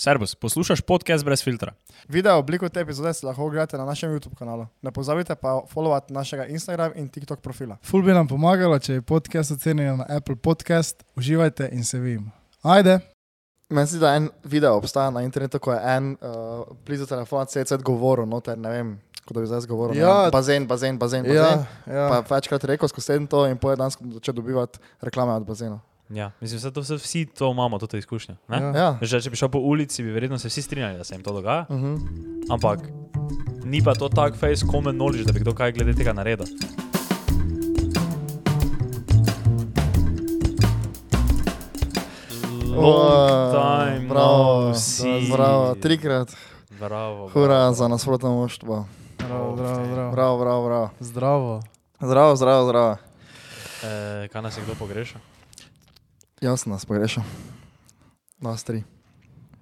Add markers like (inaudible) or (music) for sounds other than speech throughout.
Servus, poslušaj podcast brez filtra. Video obliko te epizode si lahko ogledate na našem YouTube kanalu. Ne pozabite pa followati našega Instagram in TikTok profila. Ful bi nam pomagalo, če je podcast ocenjen na Apple Podcast. Uživajte in se vidimo. Ajde! Meni se zdi, da en video obstaja na internetu, ko je en uh, blizu telefona CC govoril, noter, ne vem, kot da bi zdaj govoril. Ja. Ja. Bazen, bazen, bazen, bazen. Ja, ja. Pa večkrat rekel skozi to in poje danes začel dobivati reklame od bazena. Ja, mislim, da vse, vsi to imamo, to izkušnjo. ne? Ja. Ja. Že, če bi šel po ulici, bi verjetno se vsi strinjali, da se jim to dogaja. Uh -huh. Ampak ni pa to tak face common knowledge, da bi kdo kaj glede tega naredil. Long time, bravo, no see. bravo, trikrat, Bravo. hura za nasprotno moštvo. Zdravo, zdravo, zdravo. Bravo, bravo, bravo. Zdravo. Zdravo, zdravo, zdravo. E, kaj nas je kdo pogrešal? Jaz sem nas pogrešal. Nas tri.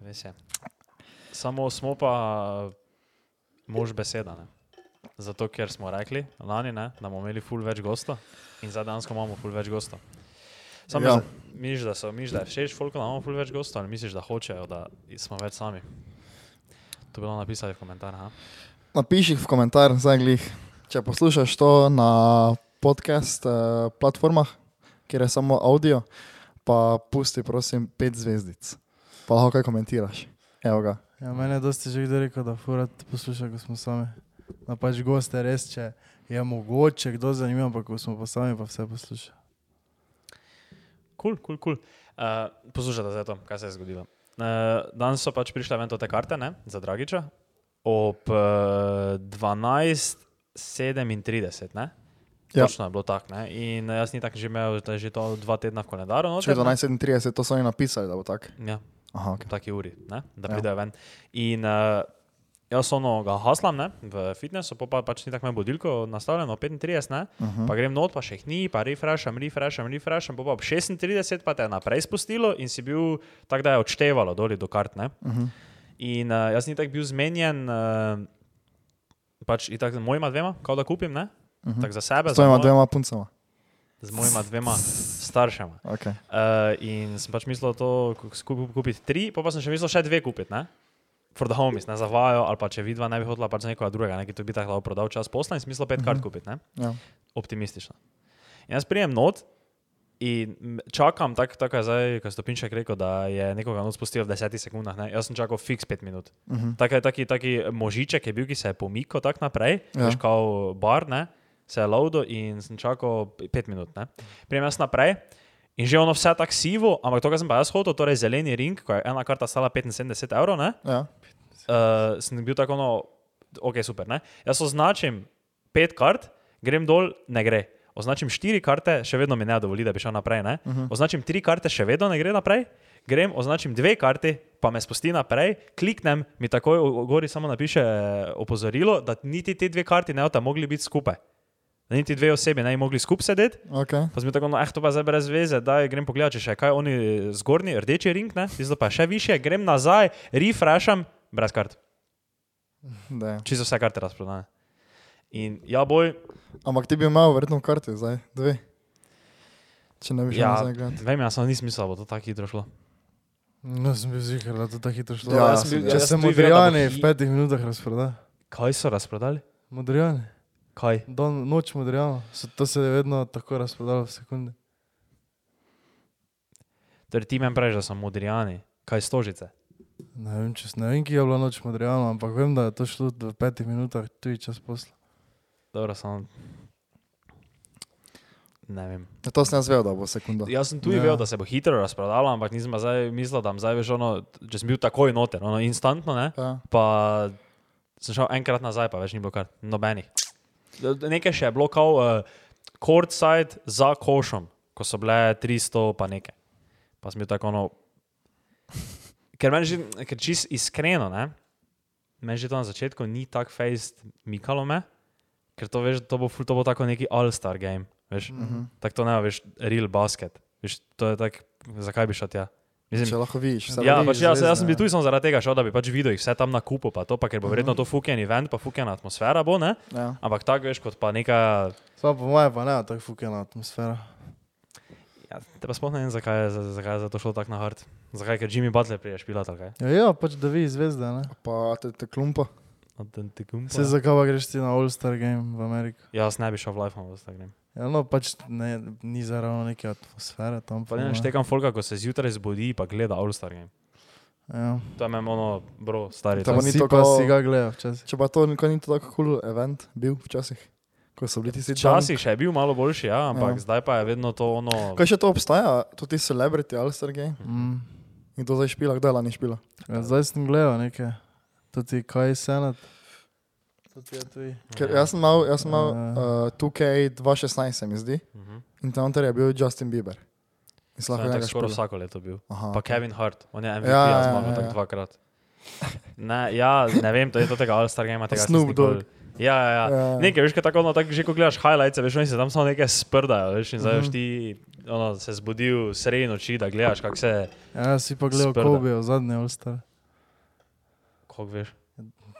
Res je. Samo smo pa mož beseda. Ne? Zato, ker smo rekli lani, ne, da bomo imeli ful več gosta in zdaj danes imamo ful več gosta. Samo Ja. misliš, da so, misliš, da je všeč folko, da imamo ful več gosta ali misliš, da hočejo, da smo več sami? To bi lahko napisali v komentarjih. ha? Napiši v komentar, zdaj glih. Če poslušaš to na podcast uh, platformah, kjer je samo audio, pa pusti prosim pet zvezdic. Pa lahko kaj komentiraš. Evo ga. Ja, meni je dosti že kdo rekel, da furat posluša, ko smo sami. Da pač goste res, če je mogoče, kdo zanima, pa ko smo pa sami, pa vse posluša. Kul, kul, kul. Uh, Poslušajte zdaj to, kaj se je zgodilo. Uh, danes so pač prišle ven to te karte ne, za Dragiča ob uh, 12.37. Ne? Ja. Točno je bilo tako. ne. In jaz nisem tako že imel, da je že to dva tedna v koledarju. Če noter, ne. 12.37, to so oni napisali, da bo tako. Ja, Aha, ok. v taki uri, ne, da Ja. pridejo ven. In uh, jaz ono ga haslam ne, v fitnessu, pol pa pač ni tako budilko nastavljeno, 35, ne. Uh -huh. Pa grem not, pa še jih ni, pa refresham, refresham, refresham, pa, pa ob 36 pa te je naprej spustilo in si bil tako, da je odštevalo doli do kart. Ne? Uh -huh. In uh, jaz nisem tako bil zmenjen, uh, pač itak z mojima dvema, kao da kupim, ne? Uh -huh. Tak za sebe, tvojima moje- dvema puncama. z mojima dvema staršema. Okay. Uh, in sem pač mislil to skup, kupiti tri, pa, pa sem še mislil še dve kupiti, ne? For the homies, ne za vajo, ali pa če vidva ne bi hodila pač za nekoga drugega, neki to bi tako lahko prodal čas posla in sem mislil pet kart kupiti, ne? Ja. optimistično. In jaz prijem not in čakam, tako tak je zdaj, kot Stopinček rekel, da je nekoga not spustil v desetih sekundah. Ne? Jaz sem čakal fiks pet minut. Uh -huh. Tak je taki, taki možiček je bil, ki se je pomikal tako naprej, Ja. veš, kao bar, ne? Se je laudo in sem čakal pet minut. Ne? Prijem jaz naprej. In že ono vse tako sivo, ampak to, kar sem pa jaz hodil, torej zeleni ring, ko je ena karta stala 75 evrov, ne? ja. uh, sem bil tako, no, ok, super. Ne? Jaz označim pet kart, grem dol, ne gre. Označim štiri karte, še vedno mi ne dovoli, da bi šel naprej. Ne? Uh -huh. Označim tri karte, še vedno ne gre naprej. Grem, označim dve karti, pa me spusti naprej, kliknem, mi takoj v- gori samo napiše eh, opozorilo, da niti te dve karti ne bodo mogli biti skupaj. Da niti dve osebi ne bi mogli skupaj sedeti. Okay. Pa bil tako, no, eh, to pa zdaj brez veze, da grem pogledat, če še kaj oni zgornji, rdeči ring, ne, tisto pa je še više, grem nazaj, refresham, brez kart. Da. Čisto vse karte razprodane. In ja, boj, Ampak ti bi imel verjetno karte zdaj, dve. Če ne bi šel ja, nazaj gledati. vem, jaz sem nisem mislil, da bo to tako hitro šlo. No, sem bil zigar, da to tako hitro šlo. Ja, Jaz sem bil- če jaz se modrijani v petih minutah razproda. Kaj so razprodali? Modrijani. Kaj? Dan, noč modrijano. To se je vedno tako razprodalo v sekunde. Torej ti meni praviš, da so modrijani. Kaj stožice? Ne vem, če ne vem, ki je bila noč modrijano, ampak vem, da je to šlo v petih minutah, tu je čas posla. Dobro, sem. Ne vem. Ja, To sem jaz vedel, da bo sekunda. Jaz sem tudi Ja. vedel, da se bo hitro razprodalo, ampak nisem zdaj mislil, da zdaj veš ono, če sem bil takoj noter, ono instantno, ne? Ja. pa sem šel enkrat nazaj, pa več ni bilo kar nobenih. Nekaj še je bilo kao uh, courtside za košom, ko so bile 300 pa nekaj. Pa sem bil tako ono. Ker meni že, ker čist iskreno, ne, meni že to na začetku ni tako fejst mikalo me, ker to veš, to bo, to bo tako neki all-star game, veš, mm. -hmm. tako to ne, veš, real basket, veš, to je tako, zakaj bi šel tja? Mislim, Če lahko vidiš, Ja, vidiš pač jaz, jaz sem bil ja. tudi samo zaradi tega šel, da bi pač videl vse tam na kupu, pa to, pa ker bo verjetno Mhm. to fuken event, pa fukena atmosfera bo, ne? Ja. Ampak tako veš, kot pa neka, Samo po moje pa ne, tako fukena atmosfera. Ja, te pa sploh ne vem, zakaj zakaj je za to šlo tako na hard. Zakaj, ker Jimmy Butler prije špila tako. Ja, ja pač da vi zvezde, ne? Pa te, te klumpa. Se zakaj pa greš ti na All-Star Game v Ameriko? Jaz ne bi šel v live, ampak tako grem. Ja, no, pač ne, ni zaravno neke atmosfere tam. Pa ne štekam folka, ko se zjutraj zbudi pa gleda All-Star game. Ja. To je ono, bro, stari. Pa ni to kao- si ga gledal včasih. Če pa to nikoli ni to tako kul cool event bil včasih, ko so bili tisti Včasih še je bil malo boljši, ja, ampak Ja. zdaj pa je vedno to ono. Kaj še to obstaja, to ti celebrity All-Star game? Mm. In to zdaj špila, kdaj lani špila? Ja, zdaj sem gledal neke, to ti kaj senat. To ti je tuj. Ker jaz sem imel, jaz sem imel Ja. uh, 2K 2016, se mi zdi, Mhm. in tam je bil Justin Bieber. Se Sem lahko tako skoraj vsako leto bil. Aha, Pa. Kevin Hart, on je MVP, Ja, ja, ja, jaz imam ja, tako ja. dvakrat. Ne, ja, ne vem, to je to tega All-Star game, tega Snoop Dogg. Ja, ja, ja. Ja. Nekaj, veš, tako, ono, tako, že ko gledaš highlights, veš, oni se tam samo nekaj sprdajo, veš, in zdaj Mhm. veš ti, ono, se zbudil sredi noči, da gledaš, kako se, Ja, si pa gledal Sprda. Kobe, zadnji All-Star. kako veš.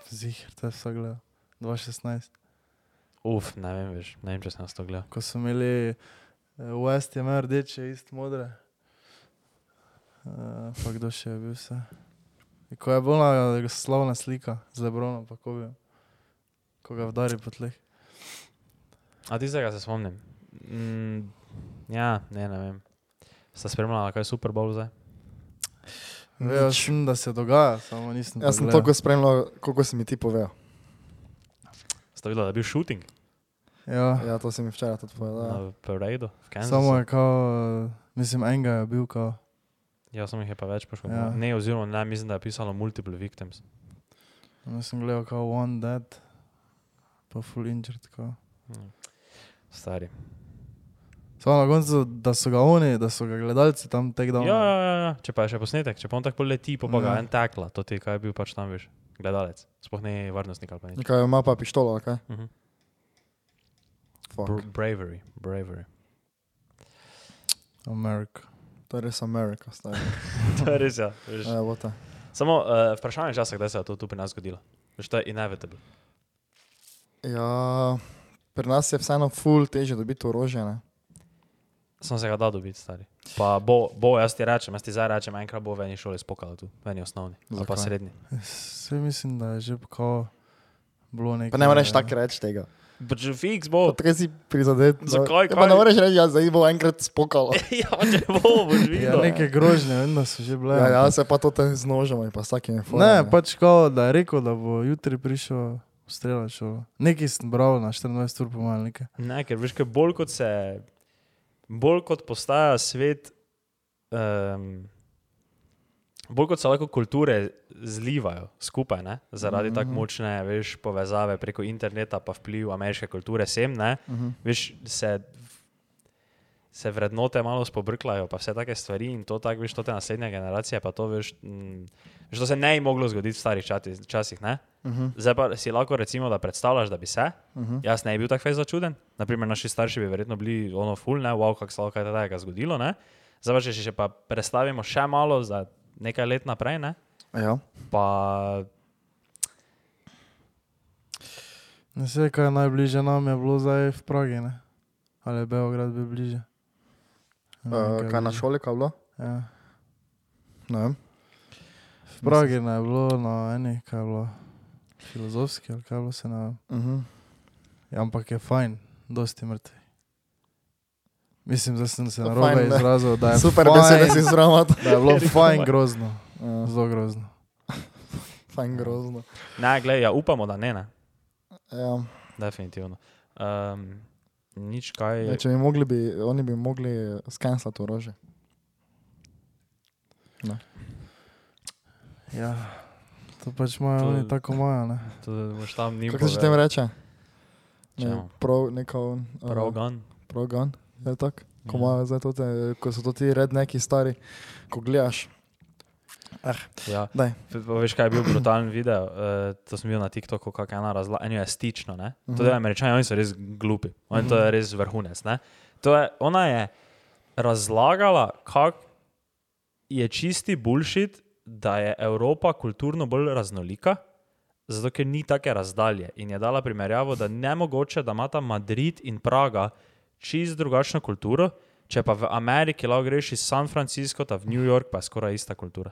Zihar, to je vsak gledal. 2016. Uf, ne vem, veš, ne vem, če sem nas to gledal. Ko so imeli eh, West je imel rdeče, ist modre. Uh, pa kdo še je bil vse? Ko je bila slavna slika z Lebronom, pa Kobe. Ko ga vdari po tleh. A ti zdaj se spomnim? Mm, ja, ne, ne vem. Sta spremljala, kaj je Super Bowl zdaj? Sem, da se dogaja, samo nisem. Jaz sem toliko spremljal, koliko si mi ti povedal. Sta videla, da je bil shooting Ja, Ja, to si mi včeraj tudi povedal. na paradu v Kansasu? samo je kao, mislim, enega je bil kao. Ja, sem jih je pa več poškodil. Ja. Ja. Ne, oziroma ne, mislim, da je pisalo multiple victims. Jaz sem gledal kao one dead, pa full injured. Kao. Hm. Stari. Samo na koncu, da so ga oni, da so ga gledalci tam tek Ja, dal. ja, ja, ja, če pa je še posnetek, če pa on tako leti, pa, pa ga Ja. en takla, to ti kaj je bil pač tam, veš, gledalec. Sploh ne varnostnik ali pa nič. Kaj ima pa pištolo, kaj? Mhm. Fuck. Br bravery, bravery. Amerika. To je res Amerika, stari. (laughs) to je res, ja. Veš. Evo te. Samo uh, vprašanje je časa, kdaj se je to tu pri nas zgodilo. Veš, to je inevitable. Ja, pri nas je vseeno ful teže dobiti orožje, ne? Sem se ga dal dobiti, stari. Pa bo, bo, jaz ti rečem, jaz ti zdaj rečem, enkrat bo v eni šoli spokalo tu, v eni osnovni, ali pa srednji. Vse mislim, da je že kao bilo nekaj. Pa ne moreš tako reči tega. Pač fiks bo. Tako si prizadet. no. Zakaj, Ja, pa ne moreš reči, ja, zdaj bo enkrat spokalo. (laughs) ja, če bo, boš Ja, videl. neke grožnje, da so že bile. Ja, ja, se pa to te z nožemo in pa s takimi Ne, formami. pač kao, da je rekel, da bo jutri prišel streljati šolo. Nekaj sem bral na 24 ur pomalnike. Ne, ker veš, kaj bolj kot se, bolj kot postaja svet, um, bolj kot se lahko kulture zlivajo skupaj, ne? zaradi mm -hmm. tako močne veš, povezave preko interneta, pa vpliv ameriške kulture sem, ne, Uh -huh. veš, se, se vrednote malo spobrklajo, pa vse take stvari in to tako, veš, to te naslednje generacije, pa to veš, mm, veš, to se ne bi moglo zgoditi v starih čati- časih, ne. Uh -huh. Zdaj pa si lahko recimo, da predstavljaš, da bi se, Uh -huh. Jaz ne bi bil tako fez začuden. Naprimer, naši starši bi verjetno bili ono full, ne, wow, kako se lahko kaj takega zgodilo. Ne? Zdaj pa če še pa predstavimo še malo za nekaj let naprej, ne? Ja. pa Ne vem, kaj je najbližje nam je bilo zdaj v Pragi, ne? ali je Beograd bil bliže. Uh, kaj na šoli, kaj bilo? Ja. Ne vem. V Pragi je bilo na eni, kaj je bilo filozofski ali kaj bilo se na. Uh -huh. Ja, ampak je fajn, dosti mrtvi. Mislim, da sem se na robe izrazil, da je Super fajn, besede si zramat. Da je bilo Res fajn grozno, Uh, zelo grozno. fajn grozno. ne, gledaj, ja, upamo, da ne, ne. Ja. definitivno. Um, nič kaj. Ne, če bi mogli, bi, oni bi mogli skenslati orožje. Ja, to pač imajo To- oni tako imajo, ne. To boš tam ni Kako se tem reče? Ne, prav, neko, Prav gun. prav gun, je tako? Ko, Ja. zdaj to te, ko so to ti redneki stari, ko gledaš. Ja. Daj. Pa Veš, kaj je bil brutalen video? Uh, to sem bil na TikToku, kako ena razlaga. Eno je stično. Ne? To Mhm. je američani, oni so res glupi. Oni, To je res vrhunec. Ne? To je, ona je razlagala, kako je čisti bullshit, da je Evropa kulturno bolj raznolika, zato ker ni take razdalje. In je dala primerjavo, da ne mogoče, da imata Madrid in Praga čist drugačno kulturo, če pa v Ameriki lahko greš iz San Francisco, ta v New York, pa je skoraj ista kultura.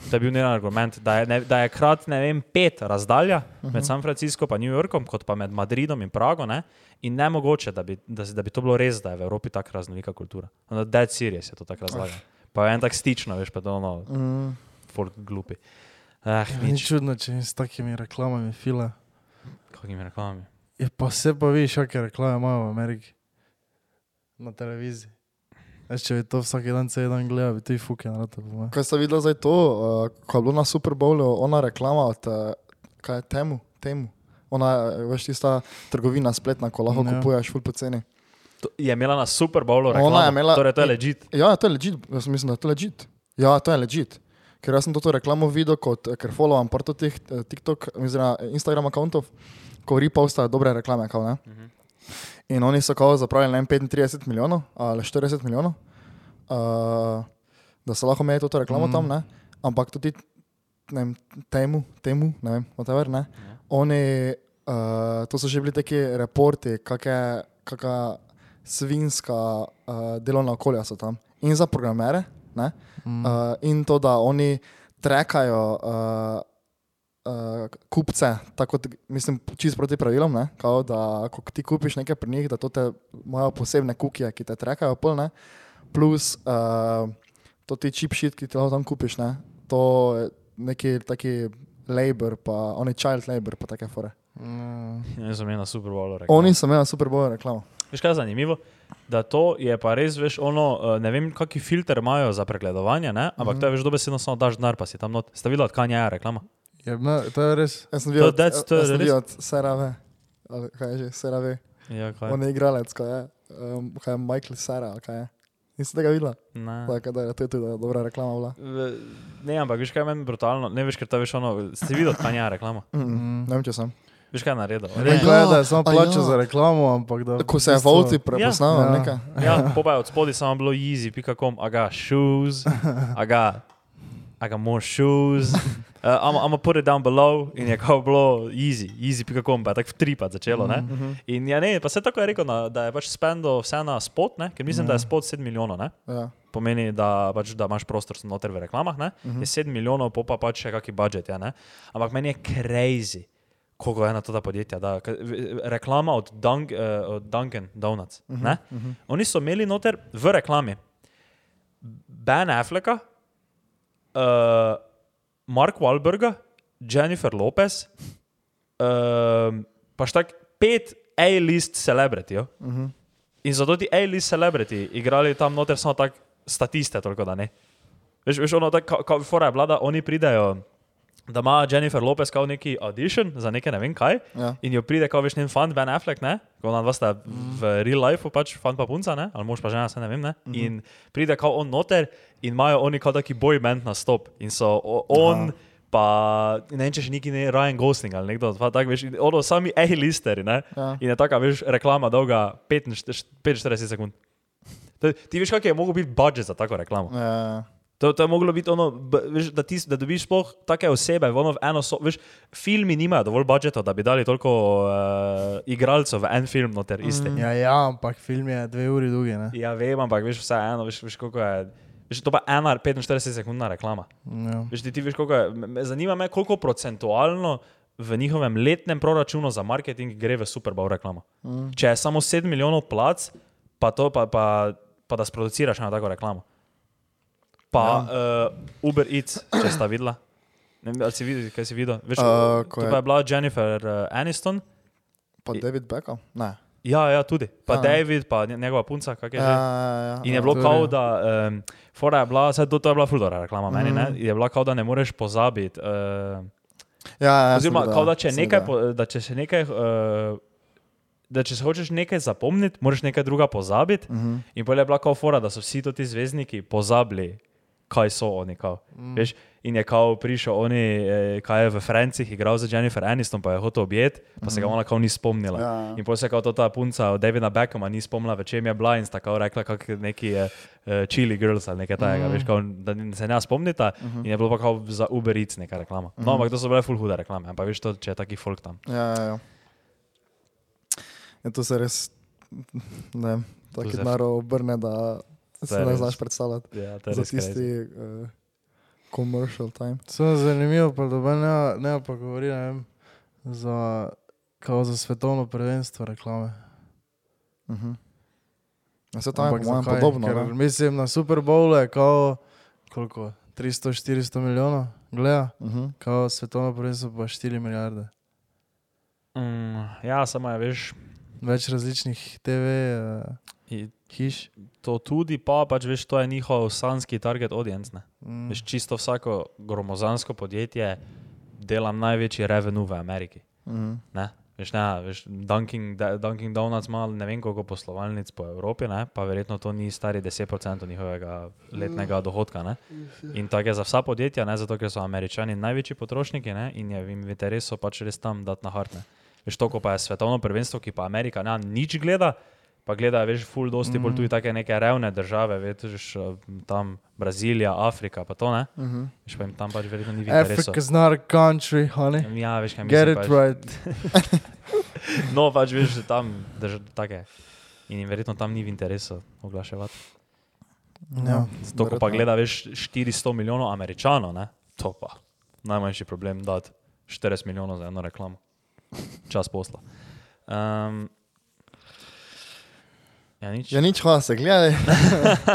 To je bil njen argument, da je, ne, da je krat ne vem, pet razdalja med San Francisco in New Yorkom, kot pa med Madridom in Prago. Ne? In ne mogoče, da bi, da, da bi to bilo res, da je v Evropi tako raznolika kultura. Na Dead Series je to tako razlagal. Pa je en tak stično, veš, pa to ono, Mm. folk glupi. Eh, Ni čudno, če jim s takimi reklamami fila. kakimi reklamami. Je pa vse pa vidiš, kakšne reklame imajo v Ameriki. Na televiziji. Veš, če bi to vsak dan, cel dan gledal, bi to i fuke po mojem. Kaj ste videli zdaj to, uh, ko je bilo na Super Bowlu, ona reklama od uh, kaj je temu, temu. Ona, eh, veš, tista trgovina spletna, ko lahko Ja. kupuješ ful poceni. To je imela na Super Bowlu Ona reklamo. je imela- Torej, to je legit. Ja, to je legit, jaz mislim, da je to legit. Ja, to je legit. Ker jaz sem to reklamo videl, kot, ker followam parto teh eh, TikTok, oziroma Instagram računov, ko repostajo dobre reklame. Kao, ne? In oni so kao zapravili ne vem, 35 milijonov ali 40 milijonov, uh, da so lahko imeli to reklamo mm. tam, ne? ampak tudi ne vem, temu, temu, ne vem, whatever, ne. Oni, uh, to so že bili taki reporti, kakšna svinska uh, delovna okolja so tam. In za programere, ne, Mm. uh, in to, da oni trekajo uh, uh, kupce, tako kot, mislim, čist proti pravilom, ne, kao, da ko ti kupiš nekaj pri njih, da to te imajo posebne kukije, ki te trekajo polne, plus uh, to ti chip shit, ki ti lahko tam kupiš, ne, to je neki taki labor, pa oni child labor, pa take fore. Ja. Jaz sem imel na Super Bowlu reklamo. Oni so imeli super bojo reklamo. Veš kaj je zanimivo? Da to je pa res, veš, ono, eh, ne vem, kakšen filter imajo za pregledovanje, ne? ampak Mhm. to je veš dobesedno samo daš denar, pa si tam not. Ste videli, od Kanja je reklama? Je, no, to je res. Jaz sem videl, to je videl od Serave, ali kaj je že, Serave, Ja, kaj? on je igralec, ko je, um, kaj je Michael ali kaj je. Niste tega videla? Ne. Tako da je to je tudi dobra reklama bila. Ne, ampak veš kaj je meni brutalno, ne veš, ker to veš ono, od Kanja je reklama. Mm Mm. -mm. Ne vem, če sem. Veš kaj je naredil? Rekel je, da je samo a plačal ja. za reklamo, ampak da... Ko se je Volti prepoznal, Ja. ja. nekaj. Ja, po pa je od spodaj samo bilo easy.com, I got shoes, I got, I got more shoes. (laughs) Uh, I'm, I'm gonna put it down below in je kao bilo easy, easy.com, pa je tako tripat začelo, ne? Mm -hmm. In ja, ne, pa se tako je rekel, na, da je pač spendo vse na spot, ne? ker mislim, Ja. da je spot 7 milijonov, ne? ja. pomeni, da, pač, da imaš prostor noter v reklamah, ne? Mhm. je 7 milijonov, pa pač še kakšen budžet. Je, ne? Ampak meni je crazy, koliko je na to ta podjetja. Da, reklama od, Dunk, uh, od Dunkin' Donuts. Uh Mhm. -huh, uh -huh. Oni so imeli noter v reklami Ben Afflecka, uh, Mark Wahlberga, Jennifer Lopez, uh, pa štak pet A-list celebrity. Mm -hmm. In zato ti A-list celebrity igrali tam noter samo tako statiste, toliko da ne. Veš, veš ono, tako, kot fora je bila, da oni pridejo, da ima Jennifer Lopez kao neki audition za nekaj ne vem kaj. ja. In jo pride, kao veš, njen fan Ben Affleck, ne, ko ona dva sta v real lifeu, pač fan pa punca, ne, ali mož pa žena, se ne vem, ne. In pride kao on noter in imajo oni kao taki boy band na stop. In so o, on, Aha. pa ne vem, če še neki ne Ryan Gosling ali nekdo, pa tak veš, ono sami A-listeri, ne. Ja. In je taka, veš, reklama dolga 45 45 sekund. To, ti veš, kak je mogel biti budžet za tako reklamo. Ja. To, to je moglo biti ono, veš, da, ti, da dobiš sploh take osebe, ono v eno so, veš, filmi nimajo dovolj budžeta, da bi dali toliko uh, igralcev v en film noter iste. Mm. Ja, ja, ampak film je dve uri dolg, ne? Ja, vem, ampak veš, vse eno, veš, veš koliko je. Veš, to pa ena 45 sekundna reklama. Ja. Veš, ti, ti veš, koliko je. me- Zanima me, koliko procentualno v njihovem letnem proračunu za marketing gre v Super Bowl reklamo. Mm. Če je samo 7 milijonov plac, pa, to, pa, pa, pa da sproduciraš na tako reklamo. Pa ja. uh, Uber Eats, če sta videla. Ne vem, ali si videl, kaj si videl. Veš, Uh, ko je- je bila Jennifer uh, Aniston. Pa David Beckham? Ne. Ja, ja, tudi. Pa Ja. David, pa nje- njegova punca, kak je Ja, že. ja, ja. In je ja. bilo kao, da, um, fora je bila, saj to, to je bila fuldora reklama meni, ne? Mhm. Je bila kao, da ne moreš pozabiti. Uh, Ja, ja, oziroma, kao, da če nekaj, videl. po- da če se nekaj, uh, da če se hočeš nekaj zapomniti, moraš nekaj druga pozabiti. Mhm. In pol je bila kao fora, da so vsi ti zvezdniki pozabili, kaj so oni. Kao. Mm. Veš, in je kao prišel, oni, eh, kaj je v Franciji igral za Jennifer Aniston, pa je hotel objeti, pa se ga ona kao ni spomnila. Ja, ja. In potem se kao to ta punca od Davida Beckhama ni spomnila, v čem je bila in sta kao rekla, kak neki je uh, chili girls ali nekaj takega, Mhm. veš, kao, da se ne spomnita. Mhm. In je bilo pa kao za Uber Eats neka reklama. No, Mhm. ampak to so bile full hude reklame, ampak veš to, če je taki folk tam. Ja, ja, ja. ja to se res, ne, Tako naro obrne, da se ne znaš predstavljati Ja, to je res tisti uh, commercial time. Samo zanimivo, pa da ne, ne pa govori, ne vem, za, kao za svetovno prvenstvo reklame. Uh -huh. To je Ampak po mojem zakaj? podobno. Ker, ne? mislim, na Super Bowlu je kao, koliko, 300-400 milijonov, gleda, Uh -huh. kao svetovno prvenstvo pa 4 milijarde. Mm, ja, samo je, veš, Več različnih TV uh, i- hiš. to tudi, pa pač veš, to je njihov sanski target audience. Ne? Mm. Veš, čisto vsako gromozansko podjetje dela največji revenue v Ameriki. -huh. Ne? Veš, ne, veš, Dunkin, Dunkin Donuts ima ne vem koliko poslovalnic po Evropi, ne? pa verjetno to ni stari 10% njihovega letnega dohodka. Ne? In tako je za vsa podjetja, ne? zato ker so američani največji potrošniki ne? in je jim v interesu pač res tam dati na hartne. Veš, to, ko pa je svetovno prvenstvo, ki pa Amerika ne nič gleda, pa gleda, veš, full dosti bolj tudi take neke revne države, veš, eh, tam Brazilija, Afrika, pa to ne. Uh -huh. Veš, pa jim tam pač verjetno ni v interesu. Africa's not a country, honey. Ja, veš, kaj Get mislim. it pač. right. (laughs) No, pač veš, da tam drž, take. In jim verjetno tam ni v interesu oglaševati. Ja. To, ko pa verjetno. gleda, veš, 400 milijonov američanov, ne? to pa najmanjši problem dati 40 milijonov za eno reklamo. Čas posla. Um, ja, nič. Ja, nič, hvala, se gledali, (laughs)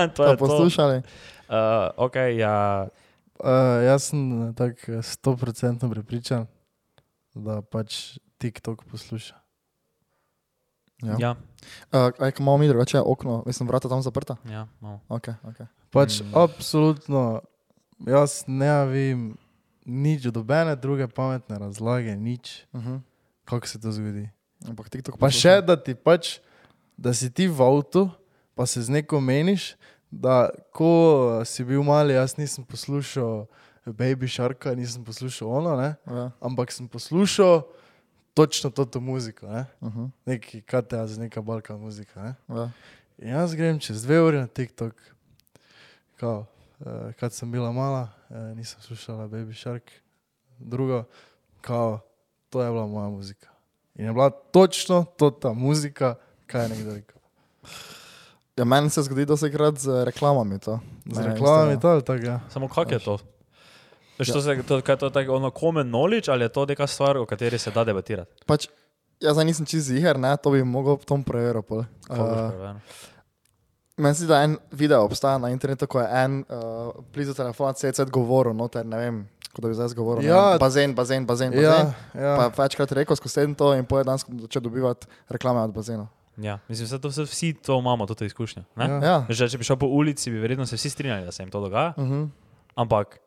to pa je to. poslušali. Uh, ok, ja, Uh, jaz sem tako stoprocentno prepričan, da pač TikTok posluša. Ja. ja, Uh, aj, ko imamo mi drugače okno, mislim, vrata tam zaprta. ja malo. Okay, okay. Pač Mm. absolutno, jaz ne vem nič, dobene druge pametne razlage, nič, Uh -huh. kako se to zgodi. Ampak TikTok Pa posluša. še, da ti pač, da si ti v avtu, pa se z neko meniš, da ko si bil mali, jaz nisem poslušal Baby Sharka, nisem poslušal ono, ne? Ja. ampak sem poslušal točno to, to muziko, ne? Uh -huh. neki kateaz, neka balka muzika. Ne? ja. In jaz grem čez dve uri na TikTok, kao, uh, kad sem bila mala, uh, nisem slušala Baby Shark, drugo, kao, to je bila moja muzika. In je bila točno to ta muzika, kaj je nekdo rekel. ja, meni se zgodi dosti krat z reklamami to. Z Ne, reklamami isto, to ali tako, ja. Samo kak je to? Veš, Ja. to, se, to, kaj je to tako ono common knowledge ali je to neka stvar, o kateri se da debatirati? Pač, jaz nisem čist ziger, ne, to bi mogel Tom preveriti. Uh, preveril? Meni se zdi, da en video obstaja na internetu, ko je en uh, blizu telefona CC govoril, noter, ne vem, kot da bi zdaj govoril. Ja. Ja. Bazen, bazen, bazen, bazen. Ja, Pa ja. večkrat rekel skozi teden to in poje dan začel dobivati reklame od bazena. Ja, mislim, da vse, vsi to imamo, to izkušnjo. ne? Ja. Ja. Da če bi šel po ulici, bi verjetno se vsi strinjali, da se jim to dogaja, Uh -huh. ampak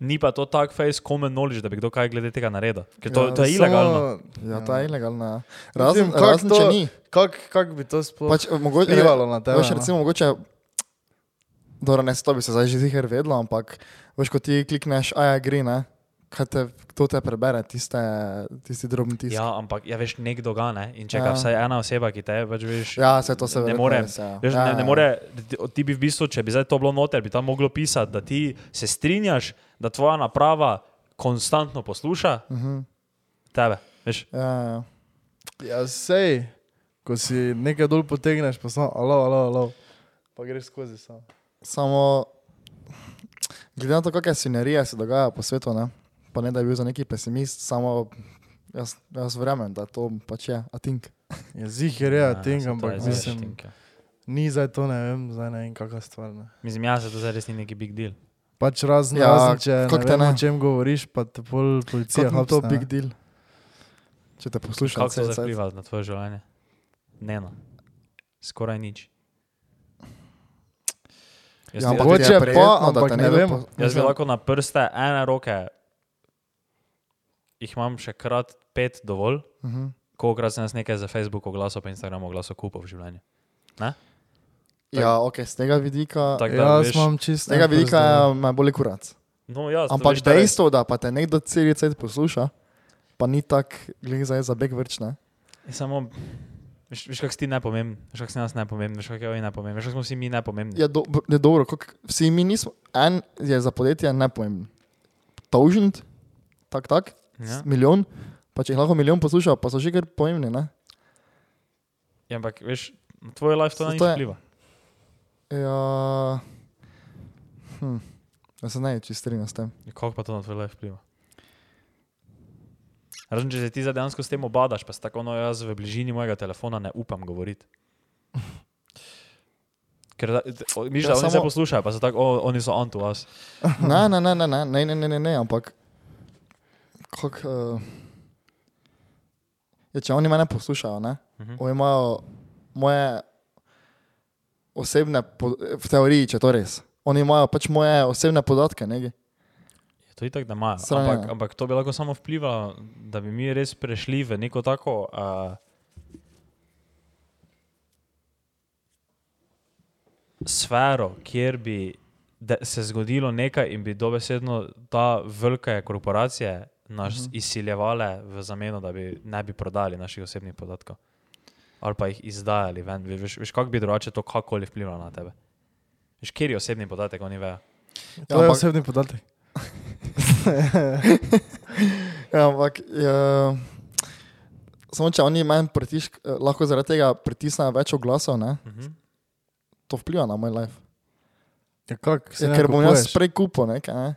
ni pa to tak face common knowledge, da bi kdo kaj glede tega naredil. Ker to, Ja, to je Samo- ilegalno. Ja, ta je ilegalna. ja. Mislim, Razen, kako razen če to- ni. Kak, kak bi to sploh Pač, mogoče, vplivalo na tebe? Veš, no? recimo, mogoče, dobro, ne, to bi se zdaj že ziger vedlo, ampak veš, ko ti klikneš, a ja, gre, ne, kaj te, kdo te prebere, tiste, tisti drobni tisk. Ja, ampak ja, veš, nekdo ga ne. In če Ja. ga vsaj ena oseba, ki te več veš. ja se to se ne more. res, ja. Veš, ja, ne, ne ja. more, ti, ti bi v bistvu, če bi zdaj to bilo noter, bi tam moglo pisati, da ti se strinjaš, da tvoja naprava konstantno posluša Uh -huh. tebe. Veš, ja, ja. Ja, sej, ko si nekaj dol potegneš, pa samo, alo, alo, alo, pa greš skozi sam. Samo, glede na to, kakšne sinerije se dogajajo po svetu, ne, pa ne da je bil za neki pesimist, samo jaz, jaz verjamem, da to pač je, a think. (laughs) Ja, je, ja, saj ting, to ampak je mislim, štinke. ni zdaj to, ne vem, zdaj ne vem, kakšna stvar. Ne. Mislim, ja, se to zdaj res ni neki big deal. Pač razen, Ja, ja, razen če ne vem, ne? o čem govoriš, pa te pol policija Kako je to hapsne, big ne. deal? Če te poslušam, Kako cajt. vpliva na tvoje življenje? Ne, no. Skoraj nič. Jaz, Ja, bi- Mogoče je pa, ampak ne nekdo vem. po- jaz bi lahko na prste ene roke, jih imam še krat pet dovolj, Mhm. kolikrat sem jaz nekaj za Facebook oglasil, pa Instagram oglasil kupov v življenju. Ja, ok, z tega vidika, Tako da, Jaz veš, imam čisto. z tega vidika je me boli kurac. no, ja, to Ampak veš, dejstvo, da pa te nekdo cel cel posluša, pa ni tak, glede zdaj za beg vrčne. je Samo, veš, veš kako si ti nepomemben, veš kako si nas nepomemben, veš kako je on nepomemben, veš kako smo vsi mi nepomembni. Je, do, je dobro, kak, vsi mi nismo, en je za podjetje nepomemben. Taužent, tak, tak, Ja. ja. milijon, pa če jih lahko milijon posluša, pa so že kar pomembni, ne? Ja, ampak veš, tvoj life to ne vpliva. Ja, hm. Jaz se ne čist strinjam s tem. Kako pa to na tvoj life vpliva? Razen, če se ti zdaj dejansko s tem obadaš, pa si tako, no jaz v bližini mojega telefona ne upam govoriti. (laughs) Ker misliš, Ja, da oni samo- se poslušajo, pa so tako, o, oni so on to (laughs) ne, ne, ne, ne, ne, ne, ne, ne, ne ampak kak, uh, je, če oni mene poslušajo, ne, Mhm. oni imajo moje osebne, po, v teoriji, če to res, oni imajo pač moje osebne podatke, ne, Je To je tako, da imajo. Ampak, ampak to bi lahko samo vplivalo, da bi mi res prešli v neko tako. Uh, Sfero, kjer bi se zgodilo nekaj in bi dobesedno ta velike korporacije nas uh -huh. izsiljevale v zameno, da bi ne bi prodali naših osebnih podatkov. Ali pa jih izdajali ven. Ve- Veš, veš kako bi drugače to kakorkoli vplivalo na tebe? Veš, kjer je osebni podatek, oni vejo. To je ampak- osebni podatek. (laughs) Ja, ampak je, samo če oni manj pritisk, eh, lahko zaradi tega pritisnejo več oglasov, ne, Uh -huh. to vpliva na moj life. Ja, kak, Ja, ker bom jaz prej kupil nekaj, ne.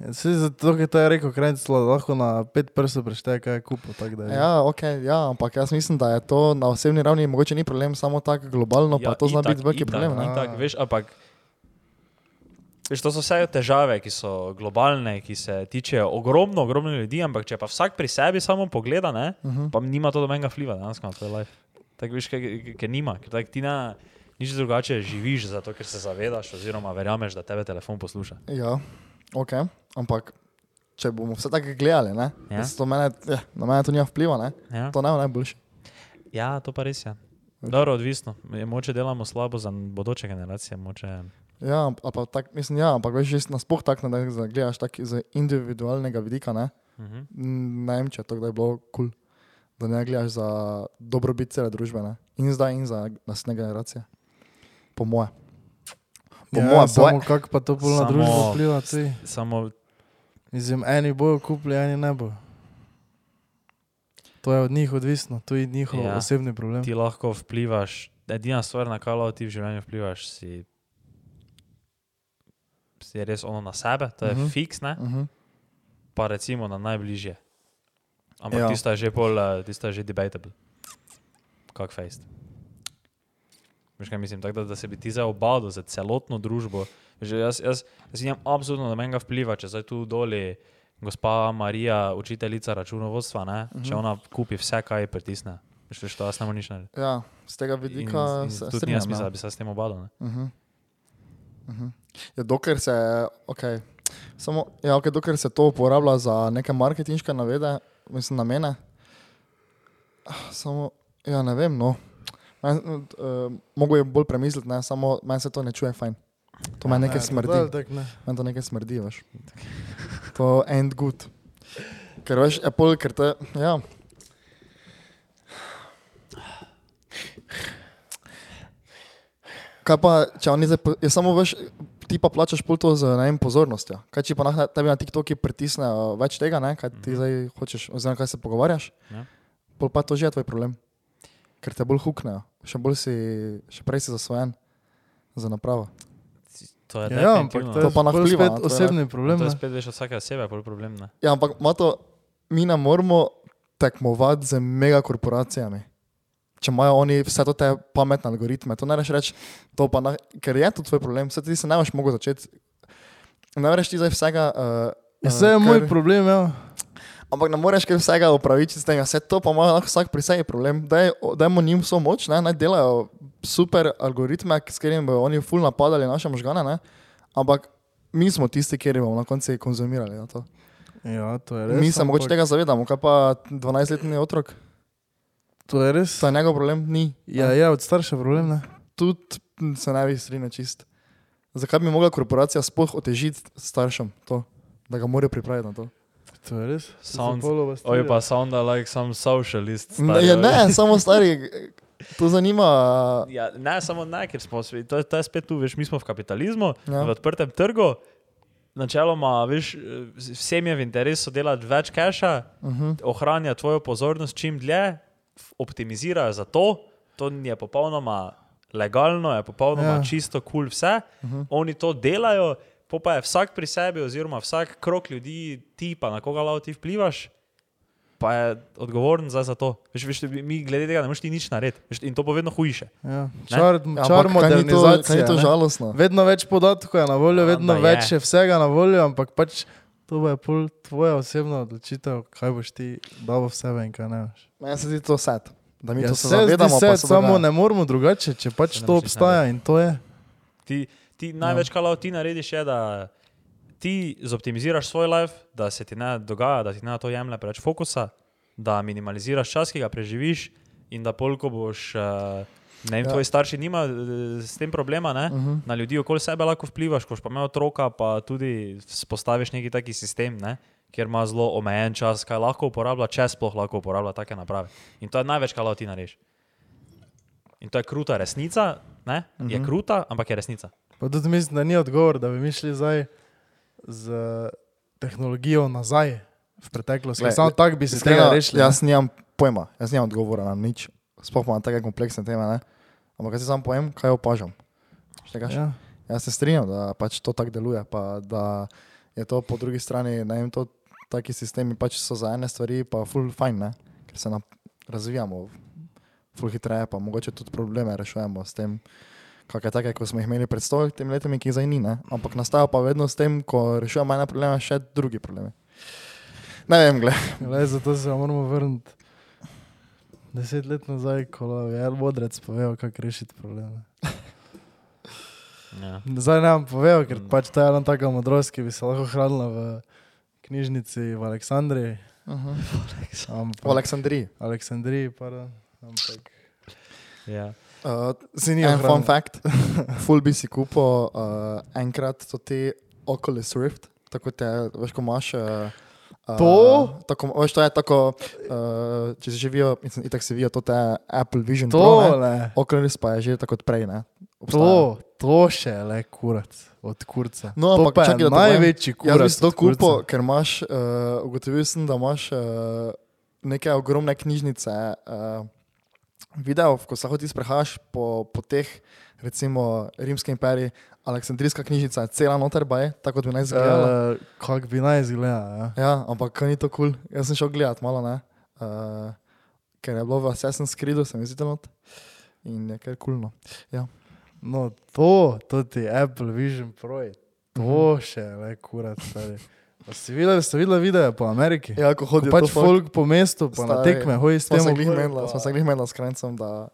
Ja, saj zato, ker to je rekel Krajnclo, lahko na pet prstov prešteje, kaj je da je- Ja, ok, ja, ampak jaz mislim, da je to na osebni ravni mogoče ni problem, samo tako globalno pa to zna biti veliki itak, problem. Ne? Itak, veš, ampak, veš, to so vse težave, ki so globalne, ki se tičejo ogromno, ogromno ljudi, ampak če pa vsak pri sebi samo pogleda, ne, uh Mhm. -huh. pa nima to dobenega vpliva dejansko na tvoj life. Tako veš, ker, nima, ker tak, ti na nič drugače živiš, zato ker se zavedaš oziroma verjameš, da tebe telefon posluša. Ja, ok, ampak če bomo vse tako gledali, ne, Ja. to mene, ja, na mene to nima vpliva, ne, Ja, to ne bo najboljše. ja to pa res je. Dobro, odvisno. Je, moče delamo slabo za bodoče generacije, moče. Ja, pa tak, mislim, ja, ampak veš, jaz nasploh tako, ne, da gledaš tako iz individualnega vidika, ne, Uh -huh. Mm, ne vem, če je to kdaj bilo kul, cool, da ne gledaš za dobrobit cele družbe, ne, in zdaj in za naslednje generacije. Po moje. Po Ja, moje, samo kako pa to pol na družbo vpliva. Tudi. Samo Mislim, eni bojo kupili, eni ne bojo. To je od njih odvisno, to je njihov Ja. osebni problem. ti lahko vplivaš, edina stvar, na kar ti v življenju vplivaš, si, si res ono na sebe, to je uh Mhm. -huh. fiks, ne? Uh -huh. pa recimo na najbližje. Ampak Ja. tista je že pol, eh, tista je že debatable. Kak fejst. Veš kaj mislim, tako da, da se bi ti zdaj obadal za celotno družbo. Že jaz, jaz, jaz nimam absolutno nobenega vpliva, če zdaj tu doli gospa Marija, učiteljica računovodstva, ne? -huh. če Mhm. ona kupi vse, kaj ji pritisne. Veš, veš, to jaz ne morem nič narediti. Ja, z tega vidika In, in se strinjam. smisla, ja. da bi se s tem obadal. ne. Uh -huh. Uh -huh. ja, dokler se, okay. Samo, ja, okay, dokler se to uporablja za neke marketinške navede, mislim, namene. Ah, Samo, ja, ne vem, no. Men, uh, mogo je bolj premisliti, ne, samo meni se to ne čuje fajn. To meni nekaj Ne, smrdi. Meni to nekaj smrdi, veš. To end good. Ker veš, Apple, ker te, ja. Kaj pa, če oni zdaj, je samo veš, ti pa plačaš pol to z ne vem, pozornostjo. Kaj če pa na tebi na TikToku pritisnejo več tega, ne, kaj ti zdaj hočeš, oziroma kaj se pogovarjaš, Ja. pol pa to že je tvoj problem. Ker te bolj huknejo, še bolj si, še prej si zasvojen za napravo. To je Ja, ampak definitivno. to je To pa na vpliva spet osebni problem. to je spet veš od vsake osebe, je pol problem. Ne? Ja, ampak to, mi ne moramo tekmovati z megakorporacijami. Če imajo oni vse to te pametne algoritme, to ne reš reči, to pa na, ker je to tvoj problem, vse ti se ne boš mogel začeti. Ne reš ti zdaj vsega. Uh, Ja, Vse je moj problem, ja. Ampak ne moreš kaj vsega upravičiti z tega, vse to pa ima vsak pri sebi problem. Daj, dajmo njim vso moč, ne, naj delajo super algoritme, s katerimi bodo oni ful napadali naše možgane, ne. ampak mi smo tisti, ki bomo na koncu konzumirali. Na to. Ja, to res. Mi se mogoče ampak tega zavedamo, kaj pa 12-letni otrok, To je res. to je njegov problem, ni. Ja, ja, od starša problem, ne. Tudi se ne bi strinjal čist. Zakaj bi mogla korporacija sploh otežiti staršem to, da ga morajo pripraviti na to? To je res. Sounds- Oj, pa sound like some socialist. Ne, stari, ja, oj. ne, samo stari, to zanima. Ja, ne, samo ne, ker smo svi, to, je- to je spet tu, veš, mi smo v kapitalizmu, Ja. ja. v odprtem trgu. Načeloma, veš, vsem je v interesu delati več keša, Uh -huh. ohranja tvojo pozornost čim dlje, f- optimizirajo za to, to je popolnoma legalno, je popolnoma Ja. ja. čisto kul cool vse. Uh -huh. Oni to delajo, po pa je vsak pri sebi, oziroma vsak krok ljudi, ti pa na koga lao ti vplivaš. Pa je odgovoren za, za to. Veš, veš, mi glede tega ne moreš ti nič narediti. Veš, in to bo vedno hujše. Ja. Čar, Ja, čar ampak kaj ni to, kaj modernizacije. ni to ne. žalostno? Vedno več podatkov je na voljo, Ja, vedno da več je. je vsega na voljo, ampak pač to bo je pol tvoja osebna odločitev, kaj boš ti dal v sebe in kaj ne boš. Meni se zdi to sad. Da mi Ja, to se zavedamo, se samo ne moramo drugače, če pač ne to obstaja in to je. Ti, ti največ, kar lahko ti narediš, je, da ti zoptimiziraš svoj life, da se ti ne dogaja, da ti ne to jemlje preveč fokusa, da minimaliziraš čas, ki ga preživiš in da polko boš. Uh, Ne vem, Ja. tvoji starši nimajo eh, s tem problema, uh Mhm. -huh. na ljudi okoli sebe lahko vplivaš, ko pa imel otroka, pa tudi spostaviš neki taki sistem, ne? kjer ima zelo omejen čas, kaj lahko uporablja, če sploh lahko uporablja take naprave. In to je največ, kar lahko ti narediš. In to je kruta resnica, ne? Uh -huh. je kruta, ampak je resnica. Pa tudi mislim, da ni odgovor, da bi mi šli zdaj z tehnologijo nazaj v preteklost. Glej, Samo tako bi se tega rešili. Jaz nimam pojma, jaz nimam odgovora na nič. Sploh na take kompleksne teme. Ne? Ampak jaz si samo povem, kaj opažam. Štekaš? Ja. Jaz se strinjam, da pač to tako deluje, pa da je to po drugi strani, ne vem, to taki sistemi pač so za ene stvari pa full fajn, ne? ker se razvijamo full hitreje, pa mogoče tudi probleme rešujemo s tem, kakšne take, ko smo jih imeli pred stoletimi leti, ki zdaj ni, ne? ampak nastaja pa vedno s tem, ko rešujemo ene probleme, še drugi problemi. Ne vem, gled. Glej, zato se moramo vrniti deset let nazaj, ko je El Modrec povedal, kako rešiti probleme. Ja. Zdaj ne vam povedal, ker Mm. pač ta je ena taka modrost, ki bi se lahko hranila v knjižnici v Aleksandriji. Uh -huh. Ampak, V Aleksandriji. Aleksandriji, pardon. Ampak, Ja. Uh, Si ni en fun fact, (laughs) full bi si kupil uh, enkrat to ti Oculus Rift, tako te, veš, ko imaš. Uh, To? Tako, veš, to je tako, uh, če si živijo, mislim, itak si vidijo, to je Apple Vision Pro, ne? Oculus pa je že tako od prej, ne? Obstaja. to, to še le kurac od kurca. No, to ampak čakaj, da to največji Jaz kurac. bi si to kupil, ker imaš, uh, ugotovil sem, da imaš uh, neke ogromne knjižnice, uh, video, ko se hodi sprehajaš po, po teh, recimo, rimske imperije, Aleksandrijska knjižnica, cela noter baje, tako kot bi naj izgledala. Uh, Kako bi naj izgledal. Ja. Ja, ampak ni to kul. Cool. Jaz sem šel gledat malo, ne. Uh, ker je bilo v Assassin's Creedu, se mi zdi, not. In je kar kulno. No, to, to ti Apple Vision Pro, to Mhm. še je le kurac. stari. Si videl, ste videli videe po Ameriki? Ja, ko Ko hodijo pač to folk, po mestu, pa na Stari, tekme, hoji s tem. smo se glih menila s krencem, da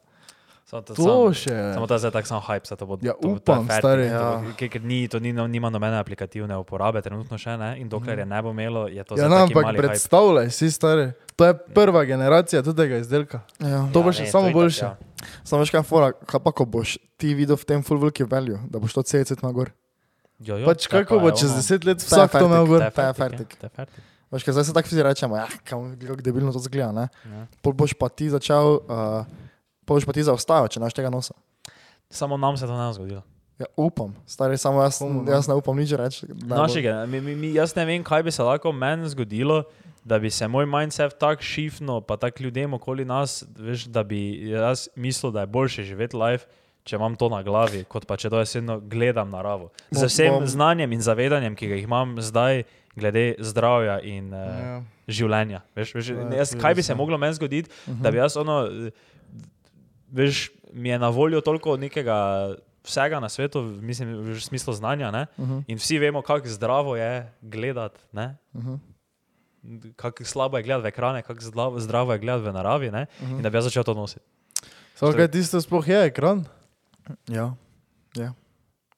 Samo to, To samo, še samo ta zdaj tak samo hype, se to bo. Ja, to, upam, stari. to bo- Ja. Ker, ker ni, to ni, nima nobene aplikativne uporabe, trenutno še ne. In dokler je ne bo imelo, je to Ja, zdaj no, taki ampak mali hype. predstavljaj si, stari. To je prva generacija tega izdelka. ja. To bo Ja, še ne, samo boljše. ja. Samo veš kaj, fora, kaj pa ko boš ti videl v tem full veliki value, da boš to CC na gor. Jo, jo, Pač kako pa bo čez deset let vsak to imel gor? Ta je fertik, ja. Veš, kaj zdaj se tako vsi rečemo, ja, kam, kako debilno to zgleda, ne. Ja. Pol boš pa ti začel, uh, pol boš pa ti zaostajal, če naš tega nosa. Samo nam se to ne bo zgodilo. Ja, upam, stari, samo jaz, no? jaz ne upam nič reči. Našega, mi, mi, mi, jaz ne vem, kaj bi se lahko meni zgodilo, da bi se moj mindset tako šifnil, pa tako ljudem okoli nas, veš, da bi jaz mislil, da je boljše živeti life, če imam to na glavi, kot pa če dojesedno gledam naravo. Z vsem bom- znanjem in zavedanjem, ki ga imam zdaj, glede zdravja in uh, Ja. življenja. Veš, veš, Ja, jaz, kaj bi se sem. moglo meni zgoditi, da bi jaz ono, veš, mi je na voljo toliko nekega vsega na svetu, mislim, v smislu znanja, ne? Uh -huh, in vsi vemo, kako zdravo je gledati, ne? uh -huh. kako slabo je gledati v ekrane, kako zdravo, je gledati v naravi, ne? in da bi jaz začel to nositi. Samo kaj tisto sploh je ekran? Ja,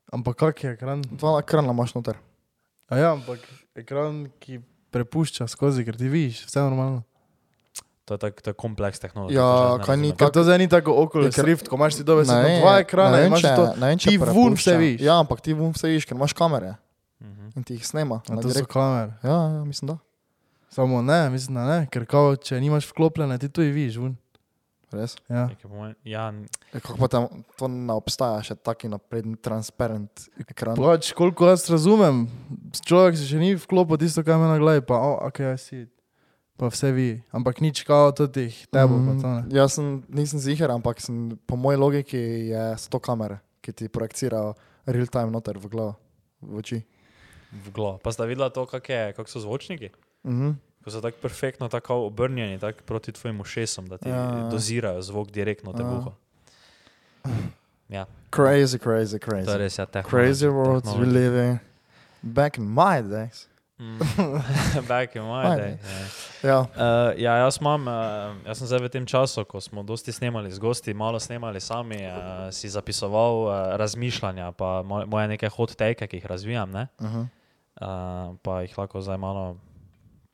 Ampak kak je ekran? dva krana imaš noter. A ja, ampak ekran, ki prepušča skozi, ker ti vidiš, vse normalno. To je tako tak kompleks tehnologije. Ja, kaj ni. Ker to zdaj ni tako ker- Swift, ko imaš ti dobe samo dva ekrana, ne imaš če- to. ne ti vun vse vidiš. Ja, ampak ti vun vse vidiš, ker imaš kamere Mhm. in ti jih snema. Na to so direkt. kamere. Ja, ja, mislim, da. Samo ne, mislim, da ne, ker kao, če nimaš vklopljene, ti to i vidiš vun. Res. Ja. Nekaj po mojem- Ja, Ja, Kako pa tam to ne obstaja, še taki napreden, transparent ekran. Pač, koliko jaz razumem, človek se še ni vklopil tisto, kar ima na glavi, pa, oh, ok, I see it. pa vse vi, ampak nič kao teh tebo. Mm, pa to ne. jaz sem, nisem ziger, ampak sem, po moji logiki je 100 kamer, ki ti projicirajo real time noter v glavo, v oči. V glavo. Pa sta videla to, kak je, kak so zvočniki? Mhm. Ko so tako perfektno tako obrnjeni tak proti tvojim ušesom, da ti Ja, ja, ja. dozirajo zvok direktno te Ja. buho. Ja, Crazy, crazy, to je crazy. res, ja, tehnology, Crazy world we live in. Back in my days. Mm. (laughs) Back in my My day. day. Ja. Ja, Uh, ja, jaz, imam, uh, jaz sem zdaj v tem času, ko smo dosti snemali z gosti, malo snemali sami, uh, si zapisoval uh, razmišljanja, pa moj- moje neke hot take, ki jih razvijam, ne? uh -huh. uh, pa jih lahko zdaj malo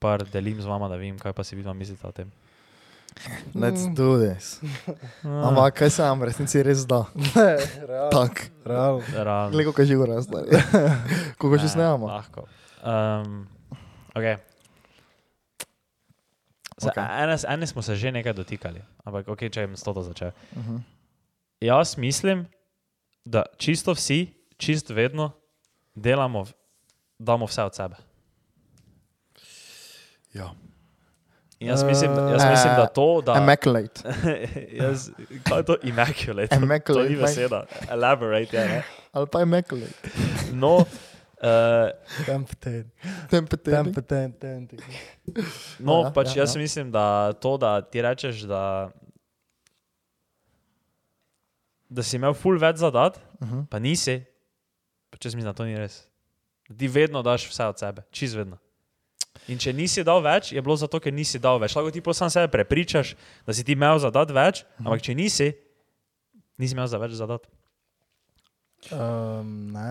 par delim z vama, da vidim, kaj pa si vidva mislite o tem. let's do this. Ah, Ampak kaj se nam v resnici res da? (laughs) Ne, realno. Tak, realno. Gledaj, kako živo razstari. (laughs) Koliko še Ne, snemamo? Lahko. Um, okay. Okay. ene, ene smo se že nekaj dotikali, ampak okay, če jim s to začel. Uh -huh. Jaz mislim, da čisto vsi, čist vedno delamo, damo vse od sebe. Ja. In jaz mislim, jaz mislim, da to, da. Immaculate. (laughs) jaz, kaj je to immaculate? Immaculate, To ni beseda. Elaborate, ja. Ne? Ali pa immaculate. No, Temperature. tempten, tempten. no Ja, pač ja, jaz ja. mislim, da to, da ti rečeš, da, da si imel full več zadat, Uh -huh. pa nisi, pač jaz mislim, da to ni res. Ti vedno daš vse od sebe, čez vedno. In če nisi dal več, je bilo zato, ker nisi dal več. Lahko ti pa sam sebe prepričaš, da si ti imel zadat več, ampak če nisi, nisi imel za več zadat. Um, ne.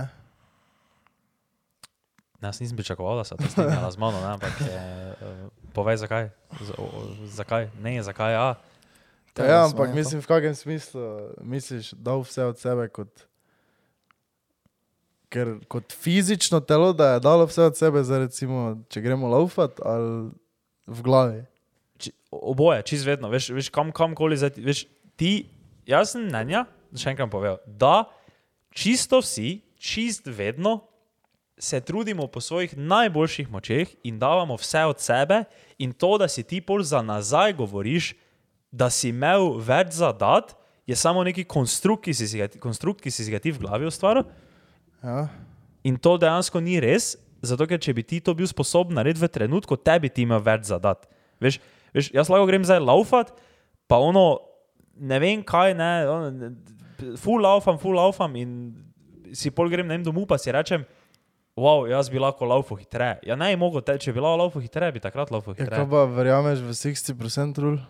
Ne, Jaz nisem pričakoval, da se to strinjala z mano, ne, ampak je, uh, povej zakaj. Z, o, zakaj? Ne, zakaj ja. Ja, ja, ampak mislim, v kakšnem smislu misliš, da vse od sebe kot. Ker kot fizično telo, da je dalo vse od sebe, za recimo, če gremo laufat ali v glavi. Či, oboje, čez vedno, veš, veš kam, kamkoli zdaj, veš, ti, jaz sem mnenja, še enkrat povedal, da čisto vsi, čist vedno se trudimo po svojih najboljših močeh in davamo vse od sebe, in to, da si ti pol za nazaj govoriš, da si imel več zadat, je samo neki konstrukt, ki si konstrukt, ki si ga ti v glavi ustvaril. Ja. In to dejansko ni res, zato ker če bi ti to bil sposoben narediti v trenutku, tebi ti imel več zadat. Veš, veš, jaz lahko grem zdaj laufat, pa ono, ne vem kaj, ne, ono, full laufam, full laufam in si pol grem ne vem domov, pa si rečem, wow, jaz bi lahko laufal hitreje. Ja, ne, mogo, te, če bi lahko laufal hitreje, bi takrat laufal Ja, hitreje. kaj pa verjameš v 60% rule?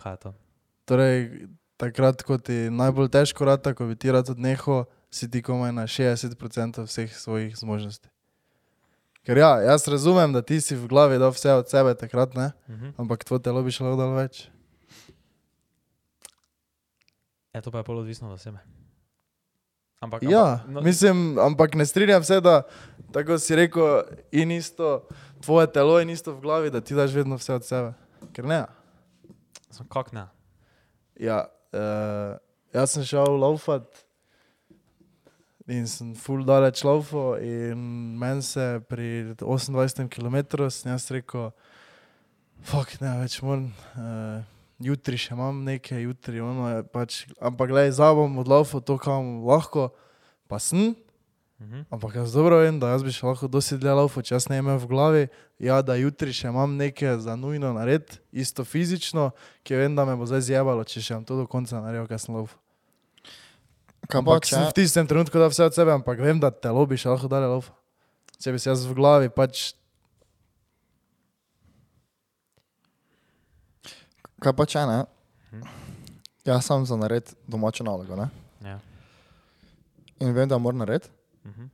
Kaj je to? Torej, takrat, ko ti najbolj težko rata, ko bi ti rad odnehal, si ti komaj na 60% vseh svojih zmožnosti. Ker ja, jaz razumem, da ti si v glavi dal vse od sebe takrat, ne? Mhm. ampak tvoje telo bi šlo dal več. E, to pa je pol odvisno od sebe. Ampak, Ja, ampak, no, mislim, ampak ne strinjam se, da tako si rekel, in isto tvoje telo, in isto v glavi, da ti daš vedno vse od sebe. Ker ne. Samo Kak ne? Ja, uh, jaz sem šel laufat in sem full daleč laufal in meni se pri 28 km sem jaz rekel, fuck ne, več moram, uh, jutri še imam nekaj, jutri ono je pač, ampak gledaj, zdaj bom odlaufal to, kam lahko, pa sem, Mhm. ampak jaz dobro vem, da jaz bi še lahko dosti dlje laufal, če jaz ne imam v glavi, ja, da jutri še imam nekaj za nujno narediti, isto fizično, ki vem, da me bo zdaj zjebalo, če še bom to do konca naredil, kaj sem laufal. Ampak sem v tistem trenutku dal vse od sebe, ampak vem, da telo bi še lahko dalje laufal. Če bi se jaz v glavi pač, Kaj pa če ne? Mhm. Jaz sem za nared domačo nalogo, ne? Ja. In vem, da moram narediti, Mhm.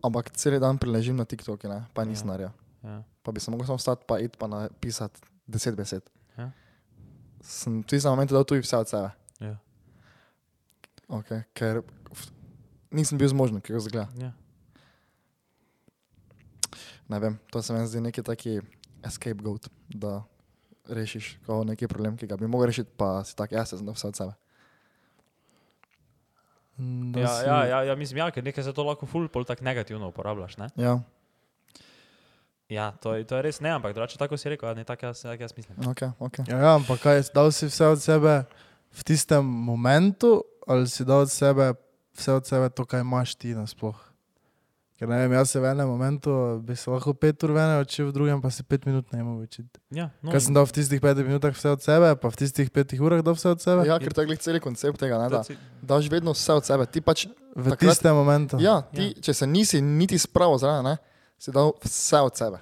ampak cel dan priležim na TikToku, ne? Pa nisem Ja. naredil. Ja. Pa bi se lahko samo vstati, pa iti pa napisati deset besed. Ja. Sem v tistem momentu dal tudi vse od sebe. Ja. Okay, ker f- nisem bil zmožen, kako zgleda. Ja. Ne vem, to se mi zdi neki taki escape goat, da rešiš neki problem, ki ga bi mogel rešiti, pa si tak, jaz sem vse od sebe. mm, da Ja, si- ja, ja, ja, mislim, ja, ker nekaj se to lahko ful pol tako negativno uporabljaš. Ne? Ja. Ja, to, je- to je res ne, ampak drugače tako si rekel, ja, ne tako jaz, tako jaz mislim. Okay, okay. Ja, ja, ampak kaj, dal si vse od sebe v tistem momentu, ali si dal od sebe vse od sebe to, kaj imaš ti nasploh? Ker ne vem, jaz se v enem momentu bi se lahko pet ur vene učil, v drugem pa si pet minut ne mogu učiti. Ja, no, Kaj sem dal v tistih petih minutah vse od sebe, pa v tistih petih urah dal vse od sebe? Ja, ker to je celi koncept tega, ne, da daš vedno vse od sebe. Ti pač, v takrat- tistem momentu. ja, ti, če se nisi niti spravil zraven, ne, si dal vse od sebe.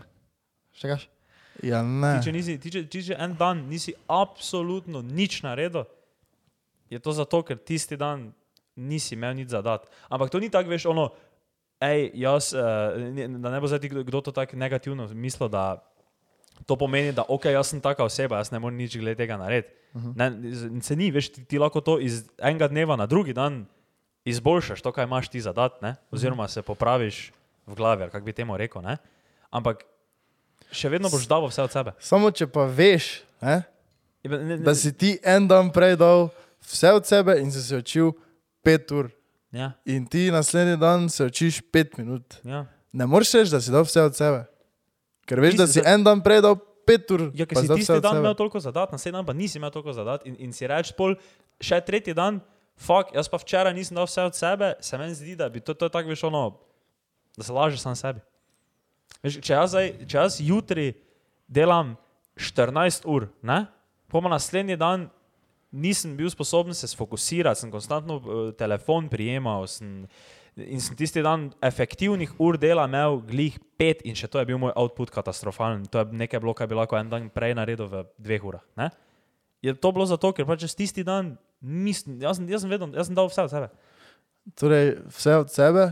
Štegaš? ja ne. Ti, če, nisi, ti, če, ti, če en dan nisi absolutno nič naredil, je to zato, ker tisti dan nisi imel nič zadat. Ampak to ni tako, veš, ono, hej, jaz, uh, da ne bo zdaj kdo to tako negativno mislil, da to pomeni, da ok, jaz sem taka oseba, jaz ne morem nič glede tega narediti. Uh -huh. ne, se ni, veš, ti, ti lahko to iz enega dneva na drugi dan izboljšaš, to, kaj imaš ti zadat, ne? oziroma se popraviš v glavi, kako bi temu rekel. Ne? Ampak še vedno boš dal vse od sebe. Samo če pa veš, ne, Ja, ne, ne, da si ti en dan prej dal vse od sebe in si se učil pet ur. Ja, In ti naslednji dan se učiš pet minut. ja. Ne moreš reči, da si dal vse od sebe. Ker veš, Ti da si za- en dan prej dal pet ur. ja ker si tisti dan sebe. imel toliko zadat, naslednji dan pa nisi imel toliko zadat in, in si reč pol, še tretji dan, fuck, jaz pa včeraj nisem dal vse od sebe, se meni zdi, da bi to, to tako veš ono, da se lažeš sam sebi. Veš, če, jaz zdaj, če jaz jutri delam 14 ur, ne, pa naslednji dan nisem bil sposoben se sfokusirati, sem konstantno uh, telefon prijemal sem, in sem tisti dan efektivnih ur dela imel glih pet in še to je bil moj output katastrofalen. To je nekaj bilo, kar bi lahko en dan prej naredil v dveh urah. Ne? Je to bilo zato, ker pač tisti dan nisem, jaz, jaz sem vedel, jaz sem dal vse od sebe. Torej, vse od sebe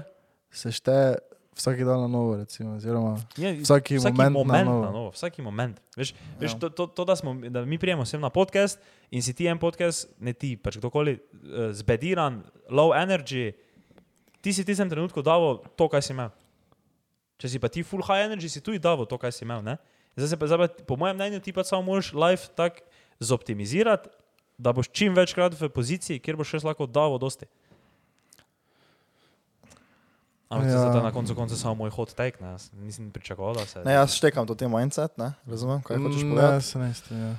se šteje vsak dan na novo, recimo, oziroma Ja, vsaki moment na moment novo. na novo. Vsaki moment. Veš, veš Ja. to, to, to, da, smo, da mi prijemo sem na podcast in si ti en podcast, ne ti, pač kdorkoli, uh, zbediran, low energy, ti si v tistem trenutku dal to, kaj si imel. Če si pa ti full high energy, si tudi dal to, kaj si imel. Ne? Zdaj se pa, zdaj pa, po mojem mnenju, ti pa samo moraš life tako zoptimizirati, da boš čim večkrat v poziciji, kjer boš res lahko dal dosti. Ampak ja. Ja. to je na koncu konca samo moj hot take, ne? Jaz nisem pričakoval, da se. Ne, jaz štekam to te mindset, ne, razumem, kaj hočeš Mm, Ne, povedati. se ne strinjam.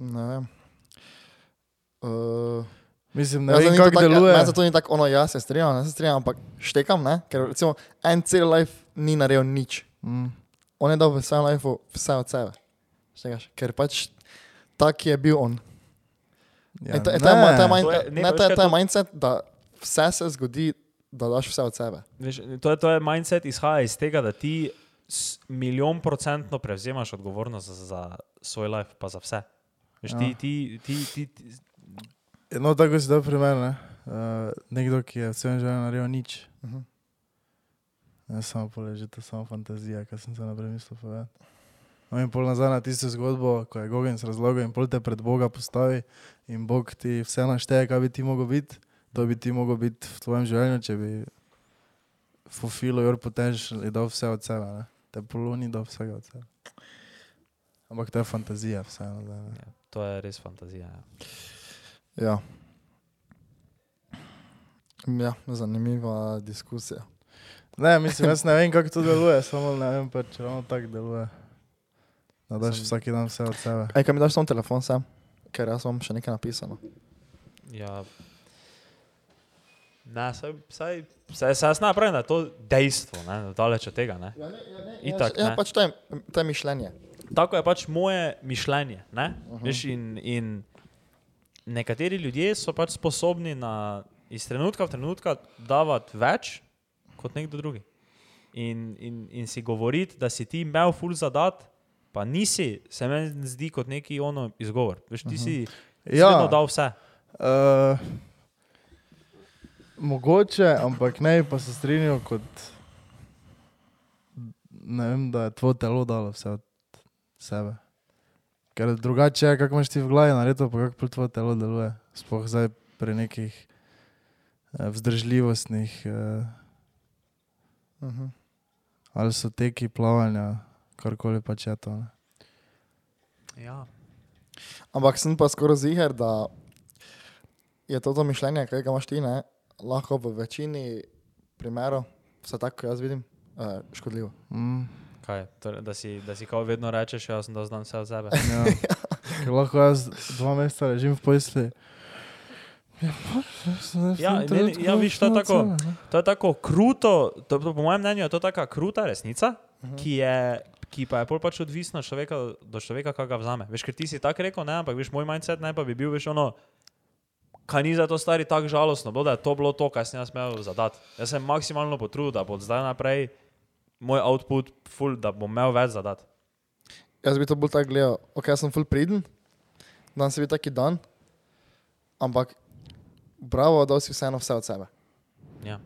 Ne vem. Uh, Mislim, ne Jaz vem, kako tako- deluje. Meni zato ni tako, ono, ja, se strinjam, ne se strinjam, ampak štekam, ne? ker recimo en cel life ni naredil nič. Mm. On je dal v svojem lifeu vse od sebe. Štekaš? Ker pač tak je bil on. Ja, In to, ne. ne, ne, pa to, je, veš, kaj to je to- mindset, da vse se zgodi, da daš vse od sebe. Veš, to, je, to je mindset, izhaja iz tega, da ti milijon procentno prevzemaš odgovornost za, za svoj life, pa za vse. Veš, Ja. ti, ti, ti, ti, ti, No, tako si dal primer, ne? Uh, nekdo, ki je v svojem življenju naredil nič. Uh -huh. Ne samo poleži, to je samo fantazija, kar sem se naprej mislil povedati. No in pol nazaj na tisto zgodbo, ko je Gogens razlogal in pol te pred Boga postavi in Bog ti vse našteje, kaj bi ti mogel biti, to bi ti mogel biti v tvojem življenju, če bi fulfilo your potential in dal vse od sebe, ne? Te poloni dal vsega od sebe. Ampak to je fantazija vseeno. ja, to je res fantazija. Ja. Ja. ja, zanimiva diskusija. Ne, mislim, jaz ne vem, kako to deluje, samo ne vem, pa če ravno tako deluje. Da daš Sem- vsak dan vse od sebe. Ej, kaj mi daš samo telefon sem, ker jaz vam še nekaj napisano. Ja. Ne, saj, saj, saj, saj jaz ne pravim, da je to dejstvo, ne, daleč od tega. Ne. Ja, ne, ja, ne, Itak, ja, ne. pač to je, to je mišljenje. Tako je pač moje mišljenje. Ne? Mhm. Uh -huh. Veš, in, in nekateri ljudje so pač sposobni na, iz trenutka v trenutka davati več kot nekdo drugi. In, in, in si govoriti, da si ti imel ful zadat, pa nisi, se meni zdi kot neki ono izgovor. Veš, ti si Ja. vedno dal vse. Uh, mogoče, ampak ne, bi pa se strinjal kot, ne vem, da je tvoje telo dalo vse od sebe. Ker drugače je, kako imaš ti v glavi narediti, pa kako pol tvoje telo deluje. Sploh zdaj pri nekih eh, vzdržljivostnih, eh, Uh -huh. ali so teki plavanja, karkoli pač je to. Ne. Ja. Ampak sem pa skoraj ziger, da je to, to mišljenje, kaj ga imaš ti, ne, lahko v večini primerov, vse tako, kot jaz vidim, uh, škodljivo. Mm, Kaj, torej, da, si, da si kao vedno rečeš, jaz sem da znam vse od sebe. ja. (laughs) Ker lahko jaz dva meseca ležim v posli. Ja, Ja, meni- ja, viš, to je tako- To je tako kruto, to, to, po mojem mnenju je to taka kruta resnica, uh -huh. ki, je, ki pa je pol pač odvisna od človeka do človeka, kaj ga vzame. Veš, ker ti si tako rekel, ne, ampak veš, moj mindset ne pa bi bil, veš, ono, kaj ni za to stari tako žalostno, bilo, da je to bilo to, kar sem jaz imel zadati. Jaz sem maksimalno potrudil, da bo od zdaj naprej moj output full, da bom imel več zadati. Jaz bi to bolj tako gledal, ok, jaz sem full priden, dan se bi taki dan, ampak bravo, da si vseeno vse od sebe. Ja.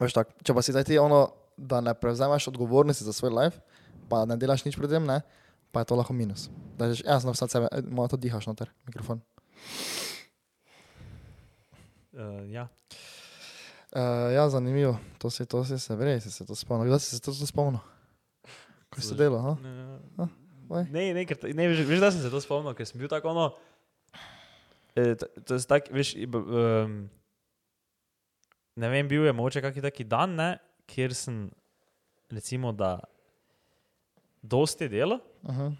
Veš tak, če pa si zdaj ti ono, da ne prevzameš odgovornosti za svoj life, pa ne delaš nič pred tem, ne, pa je to lahko minus. Da rečeš, jaz sem vse od sebe, e, malo to dihaš noter, mikrofon. Uh, ja. Uh, ja, zanimivo, to si, to si se, verjej si se to spomnil. Kdaj si se to, to spomnil? Ko si delal, ha? Vaj. Ne, ne, ker, ne veš, veš, da sem se to spomnil, ker sem bil tako ono. eh, t- To je tak, veš, um, ne vem, bil je mogoče kakšen taki dan, ne, kjer sem, recimo, da dosti dela, Uh -huh.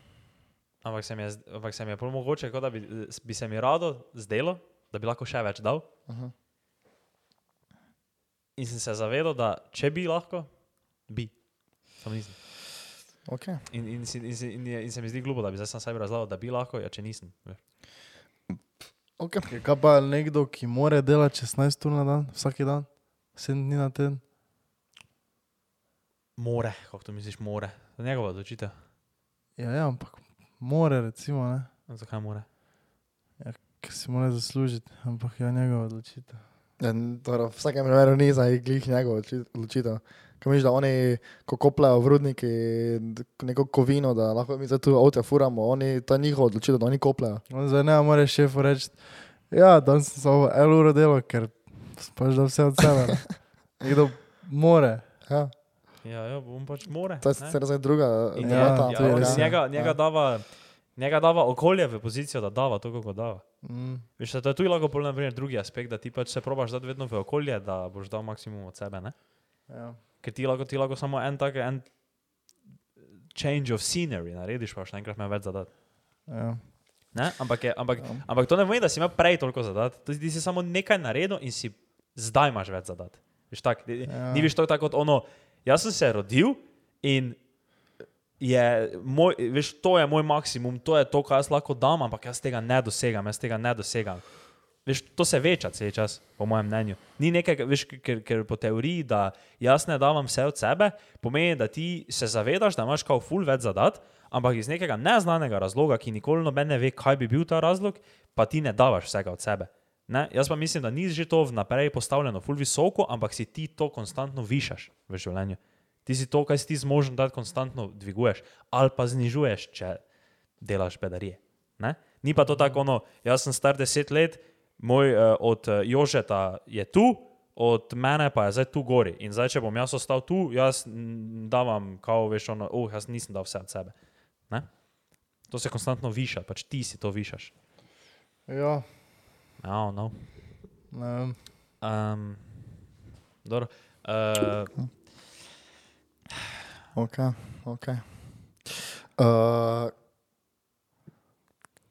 ampak se mi je, ampak se mi je prav mogoče, kot da bi, bi se mi rado zdelo, da bi lahko še več dal. Uh -huh. In sem se zavedal, da če bi lahko, bi. Samo nisem. Okay. In, in, in, in, je- in se mi zdi glupo, da bi zdaj sam sebi razlagal, da bi lahko, ja, če nisem. veš. Okay. Kaj pa nekdo, ki more delati 16 ur na dan, vsak dan, 7 dni na teden? More, kako to misliš, more. Je njegova odločitev. Ja, ja, ampak more, recimo, ne. Zakaj more? Ker si mora zaslužiti, ampak je njegova odločitev. Ja, dobro, v vsakem primeru ni za glih njegov odloči- odločitev. Kaj misliš, da oni, ko kopljajo v rudniki neko kovino, da lahko mi zdaj tu avto furamo, oni, to je njihova odločitev, da oni kopljajo. On zdaj ne more šefu reči, ja, danes sem samo eno uro delal, ker sem pač dal vse od sebe. ne." (laughs) Nekdo more. Ja, Ja, ja bom pač more. to je sicer druga In Ja, debata, ja, to je ja, ampak res, ja, njega, ja. njega, dava, njega dava okolje v pozicijo, da dava to, kako dava. Mm. Veš, to je tudi lahko pol, naprimer, drugi aspekt, da ti pač se probaš dati vedno v okolje, da boš dal maksimum od sebe. Ne? Ja. Ker ti lahko, ti lahko samo en tak, en change of scenery narediš, pa boš naenkrat imel več zadati. Ja. Ne? Ampak, je, ampak, Ja. ampak to ne pomeni, da si imel prej toliko zadati. To Ti si samo nekaj naredil in si zdaj imaš več zadati. Veš, tak. Ja. Ni več to tako kot ono. Jaz sem se rodil in je moj, veš, to je moj maksimum, to je to, kar jaz lahko dam, ampak jaz tega ne dosegam, jaz tega ne dosegam. Veš, to se veča cel čas, po mojem mnenju. Ni nekaj, veš, ker, ker po teoriji, da jaz ne davam vse od sebe, pomeni, da ti se zavedaš, da imaš kao full več zadat, ampak iz nekega neznanega razloga, ki nikoli noben ne ve, kaj bi bil ta razlog, pa ti ne davaš vsega od sebe. Ne? Jaz pa mislim, da ni že to vnaprej postavljeno full visoko, ampak si ti to konstantno višaš v življenju. Ti si to, kar si ti zmožen dati, konstantno dviguješ ali pa znižuješ, če delaš bedarije. Ne? Ni pa to tako, ono, jaz sem star deset let, moj uh, od uh, Jožeta je tu, od mene pa je zdaj tu gori. In zdaj, če bom jaz ostal tu, jaz davam, kao veš, ono, oh, jaz nisem dal vse od sebe. Ne? To se konstantno viša, pač ti si to višaš. ja. Oh, no. Ne um, dobro. Uh, Ok, ok. Uh,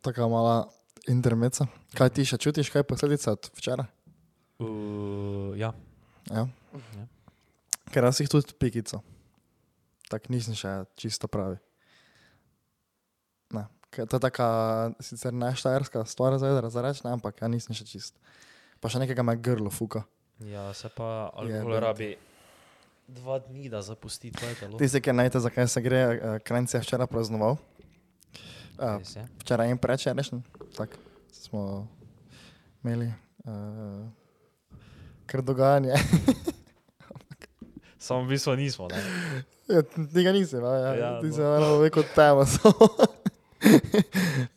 Taka mala intermeca. Kaj ti še čutiš, kaj je posledica od včeraj? uh, ja. Ja. Ja. Ker jaz jih tudi pikico. Tako nisem še čisto pravi. Ne. ker To je taka sicer ne štajerska stvar za reči, ne, ampak ja nisem še čist. Pa še nekega me grlo fuka. ja, se pa alkohol rabi dva dni, da zapusti tvoje telo. Tisti, ki najte, zakaj se gre, uh, Krenc je včeraj praznoval. Uh, je. včeraj in prečerajšnji, tako smo imeli uh, kar dogajanje. (laughs) Samo v bistvu nismo. Ne? ja, tega nisem, ja, Ja, ti no. si malo več kot tema. (laughs)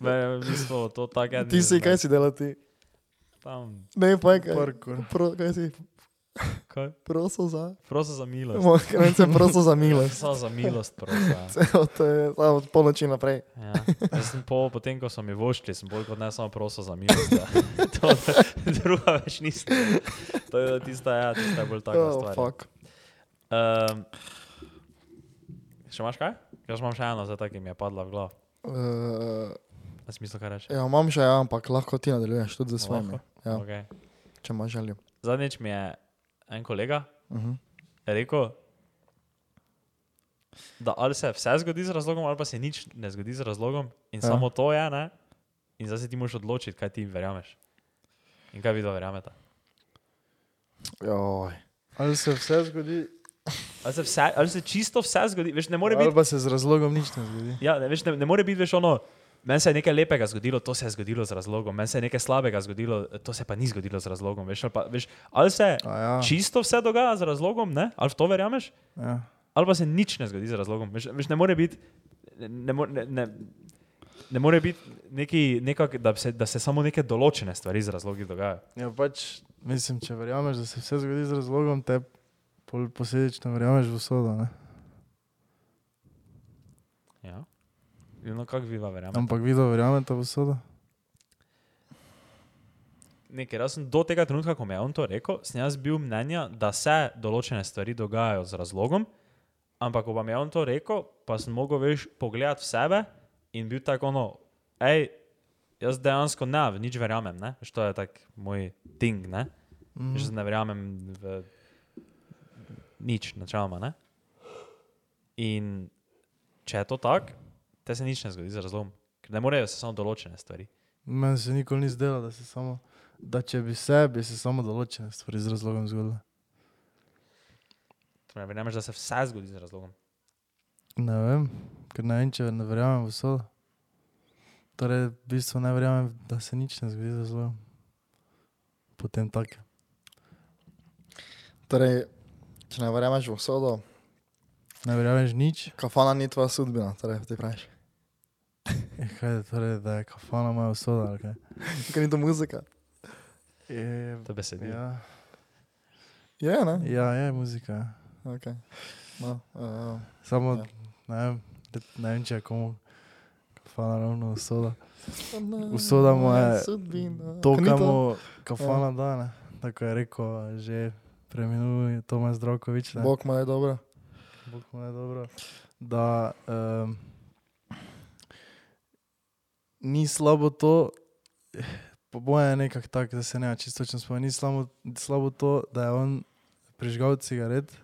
Me, v bistvu to tako ti si, kaj si delal ti? Tam, Ne, pa kaj, Parkour. pro, kaj si kaj? prosil za? Prosim za milost. Moj Krenc je prosil za milost. (laughs) Samo za milost, prosim. (laughs) Od, eh, od polnoči naprej. Ja. Jaz sem po, potem, ko so mi voščili, sem bolj kot ne samo prosil za milost. Ja. (laughs) To, druga več nisem. To je tista, ja, tista je bolj taka Oh, stvar. fuck. Um, še imaš kaj? Jaz imam še eno, zato ki mi je padla v glavo. Uh, Na smislu, kaj reče. ja, imam še, ja, ampak lahko ti nadaljuješ tudi za svojimi, ja, Okay. če imaš željo. Zadnjič mi je en kolega Uh -huh. rekel, da ali se vse zgodi z razlogom, ali pa se nič ne zgodi z razlogom, in Ja. samo to je, ne? in zdaj se ti moraš odločiti, kaj ti verjameš. In kaj vi dva verjamete. Joj. Ali se vse zgodi, Ali se, vse, ali se čisto vse zgodi, veš, ne more ali biti. pa se z razlogom nič ne zgodi. Ja, ne, veš, ne, ne more biti več ono. Meni se je nekaj lepega zgodilo, to se je zgodilo z razlogom, meni se je nekaj slabega zgodilo, to se pa ni zgodilo z razlogom. Veš, ali, pa, veš, ali se A ja, čisto vse dogaja z razlogom, ne? ali v to verjameš, ja. ali pa se nič ne zgodi z razlogom. Veš, veš, ne more biti, ne, ne, ne, ne, more biti neki, nekak, da, se, da se samo neke določene stvari z razlogi dogajajo. ja pač, mislim, če verjameš, da se vse zgodi z razlogom, te pol posledično verjameš v usodo. Ne? Ja. No, kako vi verjamete? Ampak videl verjamete v usodo? Nekaj, jaz sem do tega trenutka, ko mi je on to rekel, sem jaz bil mnenja, da se določene stvari dogajajo z razlogom, ampak ko pa mi je on to rekel, pa sem mogel več pogledati v sebe in bil tako ono, hej, jaz dejansko ne, v nič verjamem, ne, Veš, to je tak moj ting, ne, Mm. že ne verjamem v nič, načeloma, ne. In če je to tako, te se nič ne zgodi z razlogom, ker ne morejo se samo določene stvari. Meni se nikoli ni zdelo, da, se samo, da če bi se, bi se samo določene stvari z razlogom zgodile. Torej, verjameš, da se vse zgodi z razlogom. Ne vem, ker ne vem, če ne verjamem v usodo. Torej, v bistvu ne verjamem, da se nič ne zgodi z razlogom. Potem tako. Torej, če ne verjameš v usodo, Ne verjameš nič? kafana ni tvoja sudbina, torej ti praviš. Kaj je torej, da je kafana moja usoda? ali kaj? (laughs) Ker ni to muzika. Je, To besedilo. ja, Je, ne? ja, je muzika. ja. Okay. No, uh, Samo Ja. ne, vem, ne vem, če je komu kafana ravno usoda. Usoda mu je To, kar mu kafana da, ne? tako je rekel že preminul Tomas Zdravkovič. ne. Bog mu je dobro. Bog mu je dobro. Da um, ni slabo to, po mojem je nekako tako, da se ne čisto točno spomnim, ni slabo, slabo to, da je on prižgal cigaret,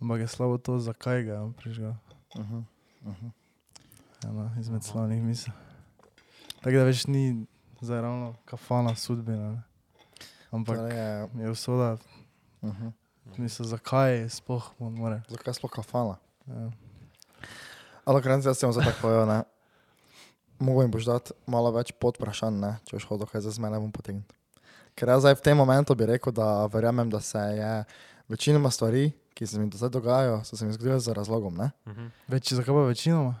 ampak je slabo to, zakaj ga je on prižgal. Uh -huh. Uh -huh. Ena izmed slavnih misli. Tako da več ni zdaj ravno kafana sudbina, ne. ampak Torej je, je usoda, uh -huh. mislim, zakaj sploh on more. Zakaj sploh kafana? Ja. Ampak ker jaz sem zdaj tako povedal. Mogoče jim boš dati malo več podprašanj, ne, če boš hodil kaj za zmene bom potegnil. Ker jaz zdaj v tem momentu bi rekel, da verjamem, da se je večinoma stvari, ki se mi do zdaj dogajajo, so se mi zgodile z razlogom, ne. Mhm. Več, zakaj pa večinoma?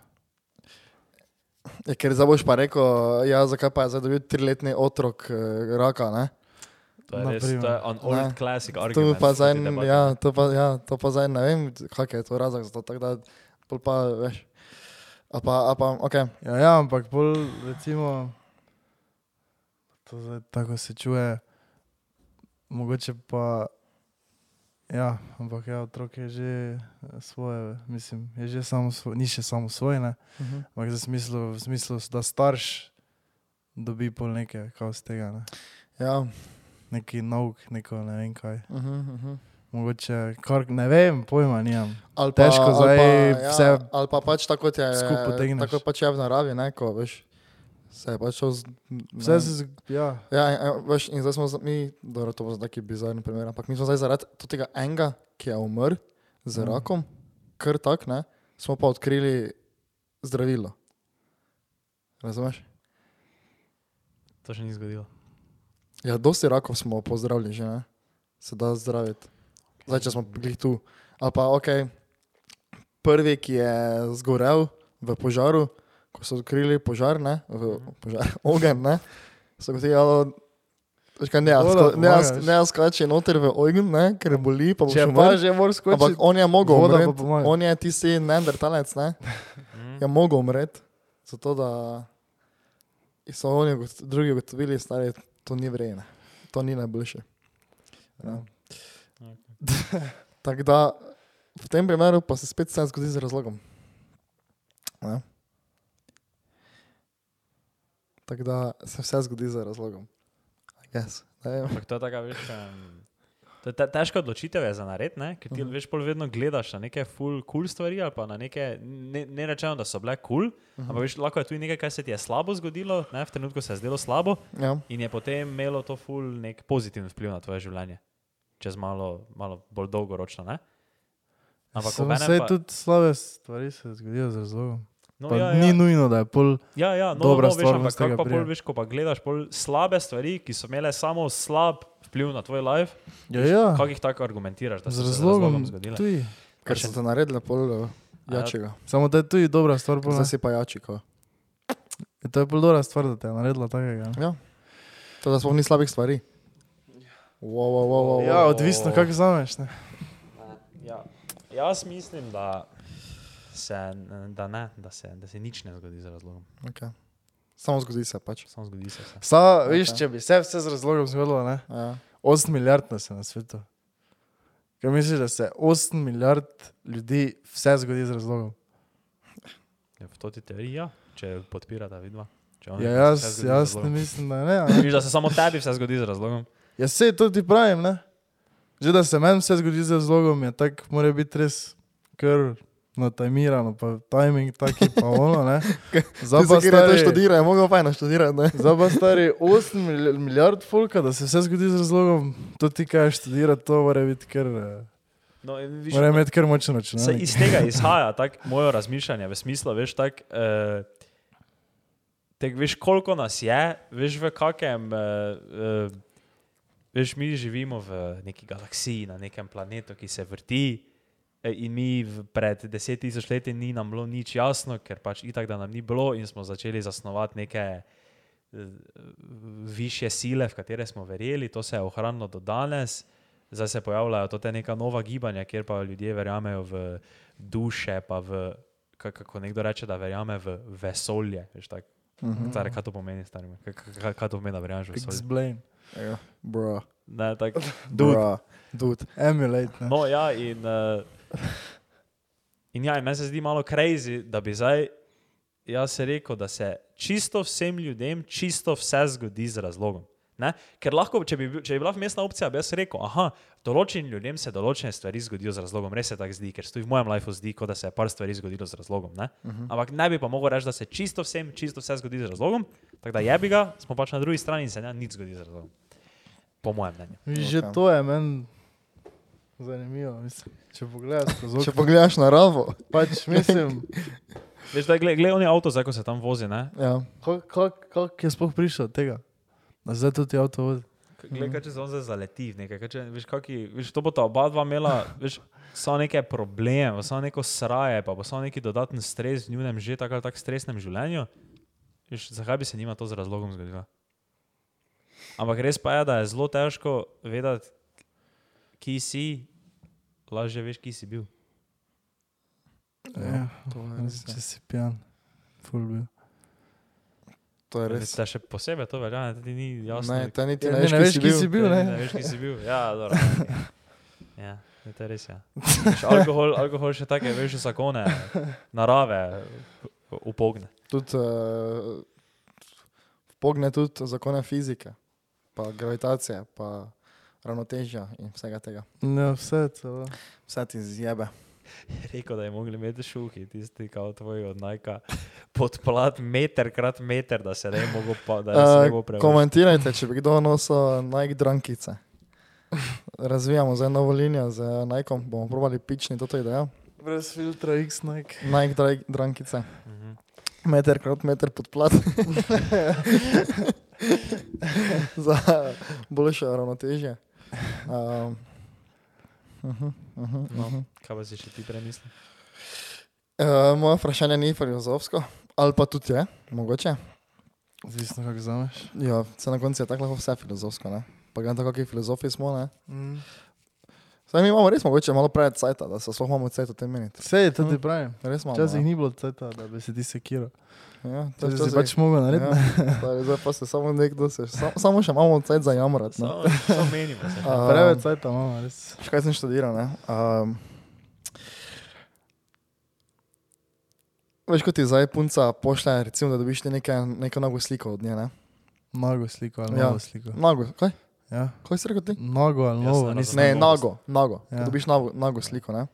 Ja, ker zdaj boš pa rekel, ja, zakaj pa je zdaj dobil triletni otrok eh, raka, ne. To je res, to je an old Ne. classic To argument. pa zdaj, ja, to pa, ja, to pa zdaj ne vem, kak je to razlog za to, tako da, pol pa, veš, a pa, a pa, ok, Ja, ja, ampak bolj recimo, to zdaj tako se čuje, mogoče pa, ja, ampak ja, otrok je že eh, svoje, mislim, je že samo svoj, ni še samo svoj, ne, Mhm. ampak za smislu, v smislu, da starš dobi pol nekaj, kao z tega, ne. ja, neki nauk, neko ne vem kaj. uh -huh, uh -huh. Mogoče, kar ne vem, pojma nimam. Ali Težko ali zdaj ja, vse ali pa pač tako kot je, skupaj potegneš. tako pač je v naravi, ne, ko, veš, se je pač z, Vse se, zg- ja, Ja, ja, veš, in zdaj smo z- mi, dobro, to bo zdaj taki bizarni primer, ampak mi smo zdaj zaradi tega enega, ki je umrl z Mhm. rakom, kar tak, ne, smo pa odkrili zdravilo. Razumeš? To še ni zgodilo. Ja, dosti rakov smo pozdravili že, ne? Se da zdraviti. Zdaj, če smo bili tu. Ali pa, ok, prvi, ki je zgorel v požaru, ko so odkrili požar, ne, v požar, (laughs) ogen, ne, so veš kaj, ne, jaz Voda ne, jaz- ne, jaz skače noter v ogen, ne, ker boli, pa boš če pa umrl. že moraš Ampak skočiti, on je mogel umreti, on je tisti neandertalec, ne, Mhm. je mogel umreti, zato da so oni drugi ugotovili, stari, to ni vredno, to ni najboljše. Ja. (laughs) Tako da, v tem primeru pa se spet vse zgodi z razlogom. Ne? Tako da se vse zgodi z razlogom. I guess. Ne vem. Ampak to je taka, veš, um, to je te, težka odločitev je za nared, ne? ker ti Mhm. veš, pol vedno gledaš na neke full cool stvari ali pa na neke, ne, ne rečemo, da so bile cool, Mhm. ampak veš, lahko je tudi nekaj, kar se ti je slabo zgodilo, ne? v trenutku se je zdelo slabo Ja. in je potem imelo to full nek pozitiven vpliv na tvoje življenje, čez malo, malo bolj dolgoročno. Ne? Ampak saj pa- tudi slabe stvari se zgodijo z razlogom. no, Pa ja, ni ja. nujno, da je pol. Ja, ja, no, dobra no, veš, stvar ampak tega kako pa pol, veš, ko pa gledaš pol slabe stvari, ki so imele samo slab vpliv na tvoj life, Ja, veš, ja. kako jih tako argumentiraš, da Z so se razlogom. zgodile? Tuji. Ker so te naredili pol uh, ja. jačega. Samo da je tudi dobra stvar. Pol. Zdaj si pa jači. Ko. Ja, To je bolj dobra stvar, da te je naredila takega. Ja. To da sploh ni slabih stvari. Wow, wow, wow, wow, Ja, wow. odvisno, kako zameš. Ne? Ja. Jaz mislim, da se, da ne, da se, da se nič ne zgodi z razlogom. Okay. Samo zgodi se pač. Samo zgodi se. vse. Sa, viš, Ok. če bi se vse z razlogom zgodilo, ne? Ja. 8 milijard nas je na svetu. Kaj misliš, da se 8 milijard ljudi vse zgodi z razlogom? Ja, v toti teoriji, ja, če podpirata vidva. Če oni Ja, jaz, jaz ne mislim, da ne. a ne. Viš, da se samo tebi vse zgodi z razlogom. Ja, se to ti pravim, ne? Že da se meni vse zgodi z razlogom, je tako, mora biti res kar natajmirano, pa timing taki pa ono, ne? (laughs) To stari, študira, je mogel pa eno študirati, ne? pa stari 8 mil- milijard folka, da se vse zgodi z razlogom, to ti kaj študirati, to mora biti kar, eh, No, viš, mora imeti kar močno Se računalnik. iz tega izhaja tako moje razmišljanje, v smislu, veš, tak, uh, tek, veš, koliko nas je, veš, v kakem. Uh, uh, veš, mi živimo v neki galaksiji, na nekem planetu, ki se vrti. eh, In mi pred deset tisoč leti ni nam bilo nič jasno, ker pač itak, da nam ni bilo, in smo začeli zasnovati neke eh, višje sile, v katere smo verjeli, to se je ohranilo do danes. Zdaj se pojavljajo to te neka nova gibanja, kjer pa ljudje verjamejo v duše, pa v, ka- kako nekdo reče, da verjame v vesolje. Veš, tak, Mhm. stare, kaj to pomeni, stari? Kaj, kaj, kaj to pomeni, da verjameš v vesolje? Explain, Ja, bro. Ne, tak, (laughs) dude. Bro. Dude. emulate. Ne? No, ja, in, uh, in ja, in meni se zdi malo crazy, da bi zdaj jaz rekel, da se čisto vsem ljudem čisto vse zgodi z razlogom. Ne? Ker lahko, če bi, če bi bila mestna opcija, bi jaz rekel, aha, določenim ljudem se določene stvari zgodijo z razlogom, res se tako zdi, ker se tudi v mojem lifeu zdi, kot da se je par stvari zgodilo z razlogom. Ne? Uh -huh. Ampak ne bi pa mogel reči, da se čisto vsem, čisto vse zgodi z razlogom, tako da je bi ga, smo pač na drugi strani in se ne nič zgodi z razlogom. Po mojem mnenju. Že Ok. to je meni zanimivo. Mislim. Če pogledaš Če pogledaš naravo, pač mislim, (laughs) Veš, da gled, gled, on je avto, zdaj ko se tam vozi, ne? ja. kako kak, kak je sploh prišel do tega, da zdaj tudi avto vodi. Glej, kaj če se on zdaj zaleti v nekaj, kaj če, veš, kaki, veš, to bo ta oba dva imela, veš, samo neke probleme, samo neko sraje, pa bo samo neki dodaten stres v njunem že tako ali tako stresnem življenju. Zakaj bi se njima to z razlogom zgodilo? Ampak res pa je, da je zelo težko vedeti, ki si, lažje veš, ki si bil. Ja, to je res, ja. če si pijan, full bil. To je res. Da še posebej to velja, da ti ni jasno. Ne, te niti Ja, ne ne, veš, ne veš, si bil. si bil, ne? Ne veš, ki si bil. Ja, dobro. Ja, ja to je res. Ja. Alkohol, alkohol še take, veš, zakone, narave upogne. Tudi uh, pogne tudi zakone fizike, pa gravitacije, pa ravnotežja in vsega tega. Ja, vse celo. Vse ti zjebe. (laughs) Rekel, da je mogli imeti šuhi, tisti kao tvoj od najka podplat meter krat meter, da se ne je mogel pa, da se ne bo Uh, preveč. komentirajte, če bi kdo nosil Nike drankice. Razvijamo zdaj novo linijo z Nike, bomo probali pični to idejo. Brez filtra X Nike. Nike dra- drankice, Mhm. Meter krat meter podplat. (laughs) Za boljše ravnotežje. Um, uh -huh, uh -huh, No, uh -huh. kaj pa si še ti premisli? Uh, moje vprašanje ni filozofsko, ali pa tudi je, mogoče. Zvisno, kako zameš. Ja, se na koncu je tako lahko vse filozofsko, ne? Pa gledam tako, kakšni filozofi smo, ne? Mm. Zdaj mi imamo res mogoče malo preveč cajta, da se sploh imamo cajt o tem meniti. Vse je, tudi hm? pravim. Res imamo. Včasih no. ni bilo cajta, da bi se ti sekiral. Ja, to si pač mogel narediti. Ja, zdaj pa se samo nekdo, se, sam, samo še imamo cajt za jamrat. No. Samo menimo se. (laughs) Um, preveč cajta imamo, res. Škaj sem študiral, ne? Um, veš, kot ti zdaj punca pošlje, recimo, da dobiš nekaj, neko nago sliko od nje, ne? Nago sliko ali ja. nago sliko. Nago, kaj? Ja. Kaj si rekel ti? Nago ali Jaz novo, nisem. Ne, nogo. nago, nago. Ja. Dobiš nago, nago sliko, ne?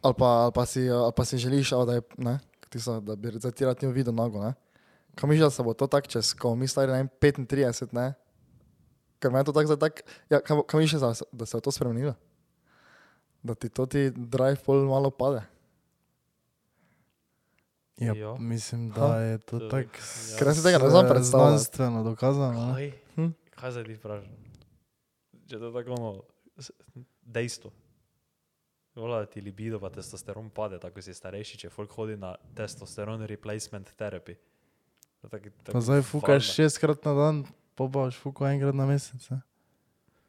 Ali pa, ali pa, si, ali pa si želiš, ali da, je, ne? So, da bi zdaj ti rad njo videl nago, ne? Kam mišlja, da se bo to tako čez, ko mi stari ne vem, 35, ne? Ker meni je to tako zdaj tak, ja, kam, kam mišlja, da, se- da se je to spremenilo? Da ti to ti drive pol malo pade. Ja, mislim, Ha. da je to tako. ja. Ker jaz si tega ne znam predstavljati. Znanstveno dokazano. ne. Kaj? Kaj zdaj ti vprašam? Če to je tako ono, dejstvo. Vola, da ti libido pa testosteron pade, tako si starejši, če folk hodi na testosteron replacement therapy. Tak, tak, Pa zdaj fukaš šestkrat na dan, pa boš fukal enkrat na mesec. Ne?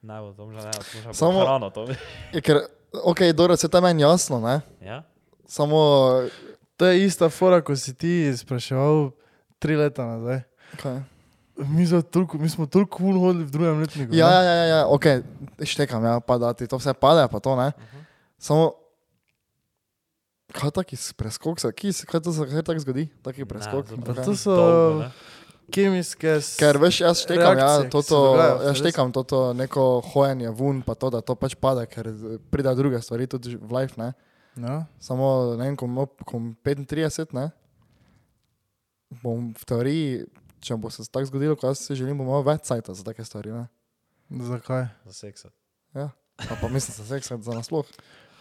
Ne, bo to že ne, to Samo- hrano. To. (laughs) Je, ker, ok, dobro, se tam meni jasno, ne? Ja? Samo, To je ista fora, ko si ti spraševal tri leta nazaj. kaj? Mi, za toliko, mi smo toliko kul hodili v drugem letniku. Ja, ne? ja, ja, ja, ok, štekam, ja, pa da ti to vse pade, pa to ne. Mhm. Samo, kaj taki preskok se, ki se, kaj to se kaj tako zgodi, taki preskok? Ne, Pa Okay. to so Dolgo, ne. kemijske. s- Ker veš, jaz štekam, reakcije, ja, ki se toto, dogajajo, jaz štekam toto neko hojenje vun, pa to, da to pač pade, ker pride druge stvari tudi v life, ne. Ja, Samo, ne vem, ko bom 35, ne, bom v teoriji, če bo se tako zgodilo, kot jaz si želim, bom imel več cajta za take stvari, ne. zakaj? Za seksa. Ja, ali pa mislim, se seks za nasploh.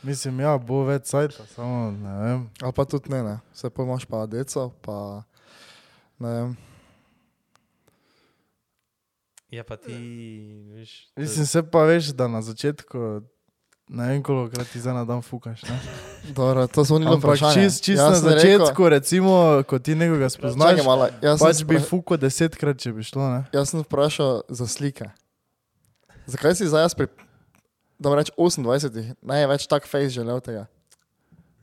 Mislim, ja, bo več sajta, samo ne vem. Ali pa tudi ne, ne. Vse pa imaš pa deco, pa ne vem. Ja, pa ti, veš. to- Mislim, se pa veš, da na začetku, ne vem, koliko krat ti za na dan fukaš. Ne? (laughs) Dobro, to so oni Ampak čist, čist na začetku, recimo, ko ti nekoga spoznaš, Znaš, malo, jaz, pač sem bi spra- fukal desetkrat, če bi šlo. Ne? jaz sem vprašal za slike. Zakaj si zdaj jaz pri, da reč 28, največ tak face želel tega?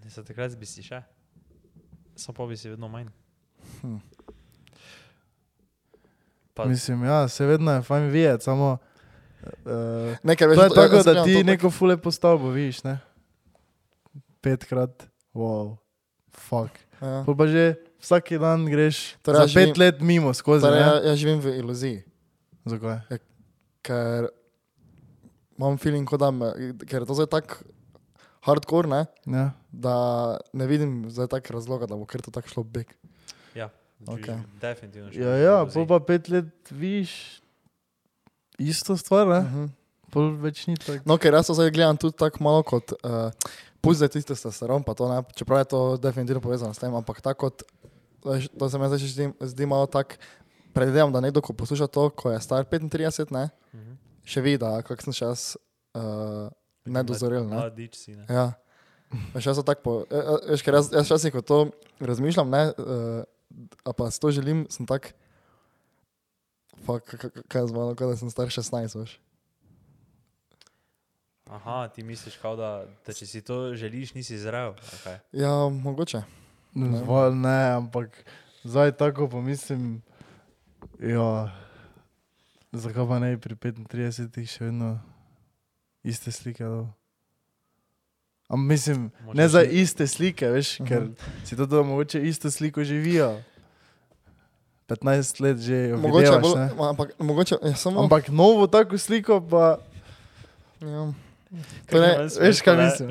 Ne, Za takrat bi si še. Samo pa bi si vedno manj. Hm. Pa, Mislim, ja, se vedno je fajn videti, samo. Uh, Ne, ker veš, to je tako, da ti neko fule postavbo vidiš, ne? Petkrat, wow, fuck. Ja. Pol pa že vsak dan greš Torej, za pet živim- let mimo skozi. Torej, ne? ja, jaz živim v iluziji, Zakaj? ker imam feeling, da me, ker je to zdaj tako hardcore, ne, Ja. da ne vidim zdaj tak razloga, da bo kar to tako šlo beg. ja, okay. definitivno. Ja, ja, pol pa pet let vidiš isto stvar, ne? Uh -huh. Pol več ni tako. No, ker jaz zdaj gledam tudi tako malo kot, uh, pusti tiste testosteron, pa to ne, čeprav je to definitivno povezano s tem, ampak tako kot, to se mi zdaj še zdi, zdi malo tako, predvidevam, da nekdo, ko posluša to, ko je star 35, ne, Mhm. še vidi, kak sem še jaz uh, nedozorel, ne. Mladič si, ne. Ja. Veš, jaz sem tako, po- eh, eh, veš, ker jaz, jaz včasih, ko to razmišljam, ne, uh, a pa si to želim, sem tak, fuck, k- k- kaj je z mano, kot da sem star 16, veš. Aha, ti misliš, kao da, da če si to želiš, nisi zrel. Okay. Ja, mogoče. Ne, ne ampak zdaj tako pomislim, ja, zakaj pa ne bi pri 35 še vedno iste slike dal. Ampak mislim, Mogoče ne za iste slike, veš, Mhm. ker si to, da mogoče isto sliko živijo. 15 let že Mogoče, videvaš, bolj, ampak, mogoče, ja, samo. Ampak novo tako sliko pa... Ja. Torej, veš, kaj mislim?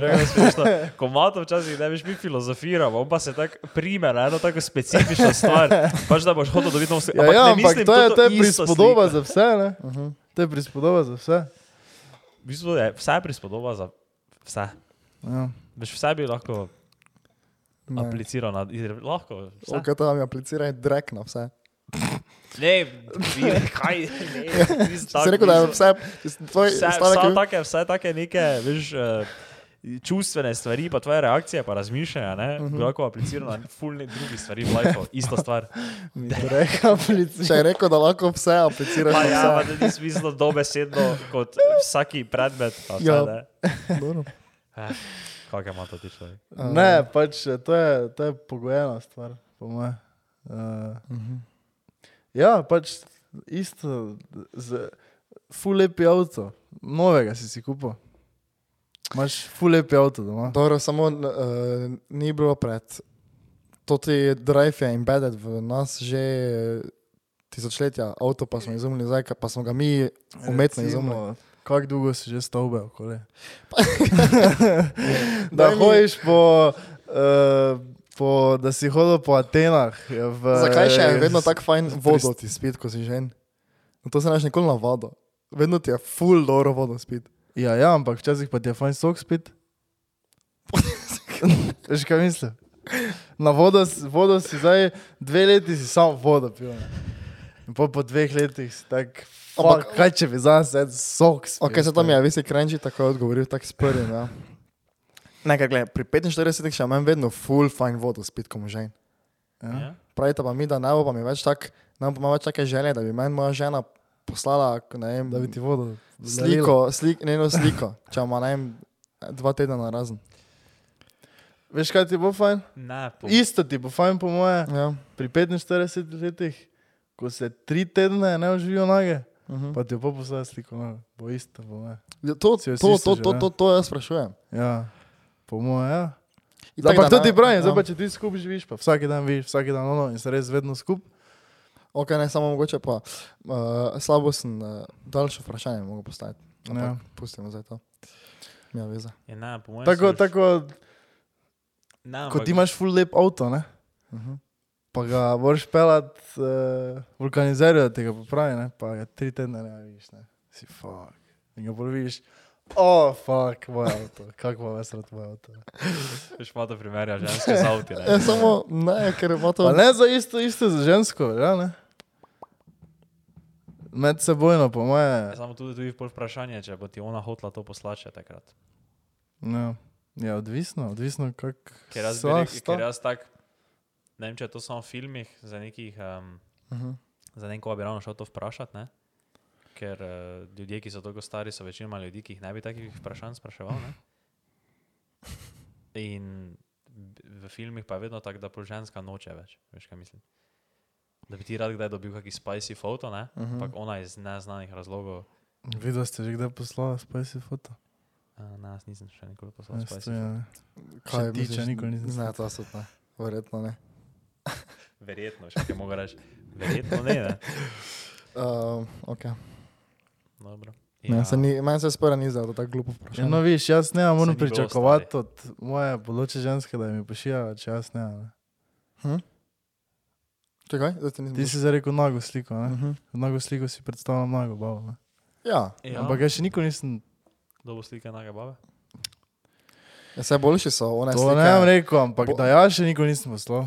Ko Mato včasih ne veš, mi filozofiramo, on pa se tako prime na eno tako specifično stvar. Pač da boš hodil do vidno vse. Ja, ja, ne ampak mislim to je, to je prispodoba sliko. za vse, ne? Uh -huh. To je prispodoba za vse. V bistvu je vse prispodoba za vse. Ja. Veš, vse bi lahko na... Lahko, vse. Ok, to vam je apliciraj drek na vse. Ne, vi, kaj, ne, nisem Si rekel, da je vse, tvoj Vse, stavek vse, je bil- take, vse take neke, veš, uh, čustvene stvari, pa tvoje reakcije, pa razmišljanja, ne, uh Mhm. -huh. lahko apliciral na fulne druge stvari v življenju, ista stvar. (laughs) Če je rekel, da lahko vse apliciraš Pa na ja, pa vse. da ni smisel dobesedno kot vsaki predmet. pa Vse, Ja. (laughs) Dobro. eh, Kaj ima to ti človek? Ne, pač eh, to je, to je pogojena stvar, po mojem. Uh, Mhm. Ja, pač isto, z full lepi avto, novega si si kupil. Imaš full lepi avto doma. Dobro, samo uh, ni bilo pred. To ti drive je embedded v nas že eh, tisočletja, avto pa smo izumili zdaj, pa smo ga mi umetno izumili. Recimo, Kako dolgo si že stavbe okoli? (laughs) Da hojiš po, uh, po, da si hodil po Atenah. V, Zakaj še je vedno tako fajn vodo ti spiti, ko si žen? No, to se naš nikoli navado. Vedno ti je full dobro vodo spiti. Ja, ja, ampak včasih pa ti je fajn sok spit. (laughs) Veš kaj mislim? Na vodo, vodo si zdaj dve leti si samo vodo pil. ne. In po, po dveh letih si tak, Ampak- kaj če bi zdaj sok spil. Ok, se tam je, vi si krenči tako odgovoril, tako sprjem. Ja. Nekaj, gledaj, pri 45 še imam vedno full fajn vodo spiti, ko mu žen. Ja. Ja? Pravite pa mi, da ne bo pa mi več tak, ne bo pa ima več take želje, da bi meni moja žena poslala, ne vem, Da bi ti vodo sliko, slik, ne eno sliko, (laughs) če ima, ne vem, dva tedna na razen. Veš kaj ti bo fajn? Ne, po, Isto ti bo fajn po moje. Ja. Pri 45 letih, ko se tri tedne ne oživijo noge, Uh -huh. pa ti bo poslala sliko noge. Bo isto, moje. Ja, to, to, si to, že, to, to, to jaz sprašujem. Ja, po moje, ja. Ampak to ti pravim, zdaj ja. pa če ti skupaj živiš, pa vsak dan vidiš, vsak dan ono in se res vedno skupaj. Ok, ne samo mogoče pa. Uh, slabo sem uh, daljše vprašanje mogo postaviti. Ampak Ja. ja. pustimo zdaj to. Ja, veze. je, ne, po mojem Tako, si- tako, ne, ko ampak- ti imaš full lep avto, ne? Uh -huh. pa ga moraš pelati uh, vulkanizerju, da te ga popravi, ne? pa ga tri tedne ne vidiš, ne? si fuck. In ga bolj vidiš, oh, fuck, moj avto, kako pa vas rad moj avto. Veš, malo primerja ženske z avti. ne. Ja, samo ne, ker ima to. Pa ne za isto, isto za žensko, ja, ne? Med sebojno, po Ja, moje. Samo tudi, tudi pol vprašanje, če bo ti ona hotla to poslati še takrat. Ja, ja odvisno, odvisno kak. Ker jaz, rekel, ker jaz tak, ne vem, če je to samo v filmih, za nekih, um, Uh -huh. za nekoga bi ravno šel to vprašati, ne? Ker uh, ljudje, ki so toliko stari, so večinoma ljudi, ki jih ne bi takih vprašanj spraševal, ne? In v filmih pa je vedno tako, da pol ženska noče več, veš kaj mislim. Da bi ti rad kdaj dobil kakšen spicy foto, ne? Mhm. Ampak ona iz neznanih razlogov, Videla ste že kdaj poslala spicy foto? uh, ne, jaz nisem še nikoli poslal Jaz spicy foto. ne. Kaj ti, če nikoli nisem Ne, to so ne. Verjetno ne. Verjetno, še kaj mogo reči. Verjetno ne, ne. (laughs) Uh, okay. Dobro. ja. ne se ni, meni se spora ni zdelo tako glupo Ja, vprašanje. no, viš, jaz ne moram pričakovati od moje bodoče ženske, da mi pošilja, če jaz ne. ne. Hm? Čakaj. Ti si zdaj rekel nago sliko, Uh ne? -huh. Nago sliko si predstavljam nago babo. Ne? Ja, Ja. Ampak jaz še nikoli nisem Kdo bo slike nage babe? ja, vse boljši so one to slike. ne vem rekel, ampak Bo- da jaz še nikoli nisem poslal.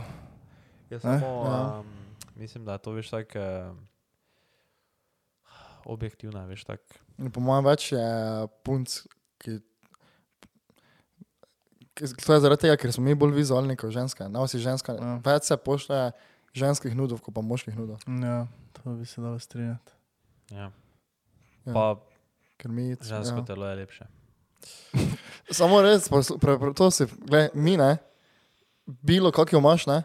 Jaz Ne? samo, Ja. um, mislim, da to veš tako uh, objektivno, veš tako. In Po mojem več je punc, ki. ki- To je zaradi tega, ker smo mi bolj vizualni kot ženske. Ne, si ženska. Ja. Več se pošlje ženskih nudov, kot pa moških nudov. Ja, to bi se dalo strinjati. Ja. Ja. Pa Ker mi, žensko ja. telo je lepše. (laughs) Samo res, poslu- pre, pre, to si, gledaj, mi ne, bilo kak jo imaš, ne,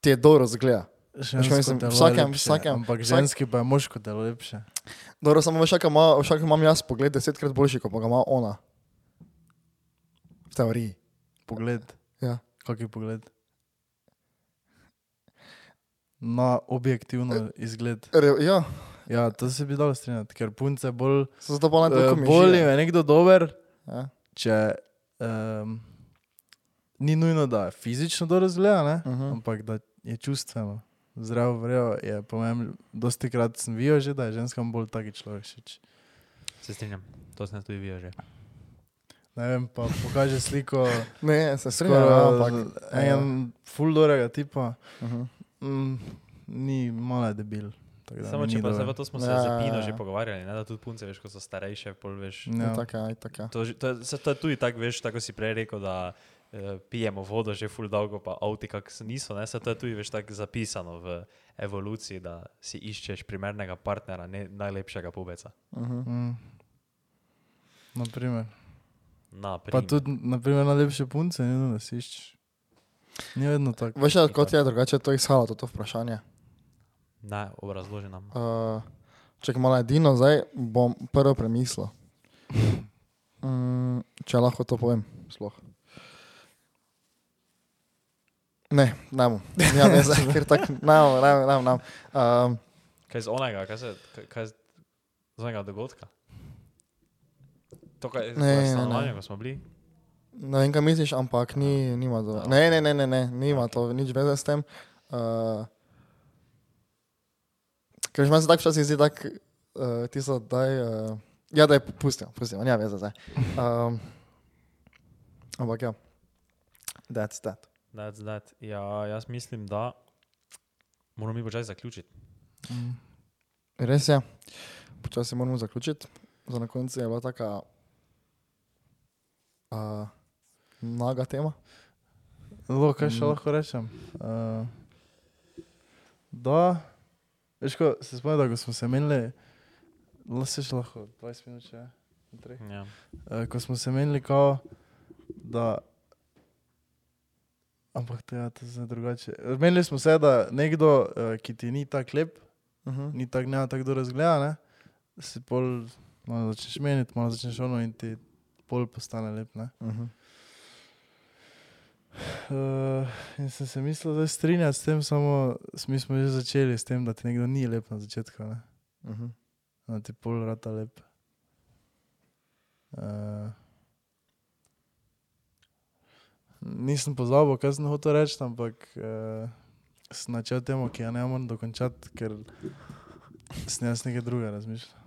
ti je dobro zgleda. Žensko mislim, je vsakem- lepše, vsakem- ampak vsak- ženski pa je moško telo lepše. Dobro, samo veš, kak ima, vsak imam jaz pogled desetkrat boljši, kot pa ga ima ona. V teoriji. Pogled. Ja. Kak je pogled? Na objektivno izgled. Re, ja, Ja, to se bi dalo strinjati, ker punce bolj. so zato pa na Uh, to bolj je nekdo dober, Ja. če um, ni nujno, da fizično dobro zgleda, ne? Uh -huh. ampak da je čustveno. Zdravo vrejo je, po mojem, dosti krat sem videl že, da je ženskam bolj taki človek všeč. Se strinjam, to sem tudi videl že. Ne vem, pa pokaže sliko. (laughs) Ne, se strinjam, ja, ampak. En full dorega tipa, Uh -huh. mm, ni malo je debil. da Samo če pa se pa to smo se Ja, za ja, ja. že pogovarjali, ne, da tudi punce, veš, ko so starejše, pol veš. Ja. Je, tako je. To, to, je- se, to je tudi tako, veš, tako si prej rekel, da pijemo vodo že ful dolgo, pa avti kak s- niso, ne, se to je tudi, veš, tako zapisano v evoluciji, da si iščeš primernega partnera, ne najlepšega pubeca. Uh -huh. Mm. Naprimer. Na, Pa tudi, naprimer, najlepše punce, ni nujno, da si iščeš. Ni vedno tako. Veš, kot je drugače to izhajalo, to, to vprašanje. Ne, obrazloži nam. Uh, če malo edino, zdaj bom prvo premislil. (laughs) Mm, Če lahko to povem, sploh. Ne, ne. Ja, ne, zdaj, ker tako, ne, ne, ne, ne. Um, Kaj z onega, kaj se, kaj- kaj z, onega dogodka? To, kaj, Ne, ne, ne. stanovanje, ko smo bili. ne vem, kaj misliš, ampak ni, nima to. Ne, ne, ne, ne, ne nima to nič veze s tem. Uh, ker že meni se tako včasih zdi, da uh, ti so daj. Uh, ja, da je pustimo, pustimo, nima veze zdaj. Um, ampak ja, that's that. That's that. Ja, jaz mislim, da moramo mi počasi zaključiti. Mm. Res je, počasi moramo zaključiti. Za na koncu je bila taka uh, naga tema. Zelo, kaj še Mm. lahko rečem? Uh, da, veš, ko se spomnim, da ko smo se menili, lahko se še lahko 20 minut še. naprej. Ja. Uh, ko smo se menili, kao, da. Ampak to je to zdaj drugače. Menili smo se, da nekdo, uh, ki ti ni tako lep, Uh -huh. ni tako ne tako razgleda, ne? si pol malo začneš meniti, malo začneš ono in ti pol postane lep. Ne? Uh -huh. Uh, in sem se mislil, da strinjati s tem, samo mi smo že začeli s tem, da ti nekdo ni lep na začetku, ne? Uh -huh. da ti pol rata lep. Uh, nisem pozabil, kaj sem hotel reči, ampak uh, sem načel temu, ki jo ne morem dokončati, ker sem jaz nekaj drugega razmišljal.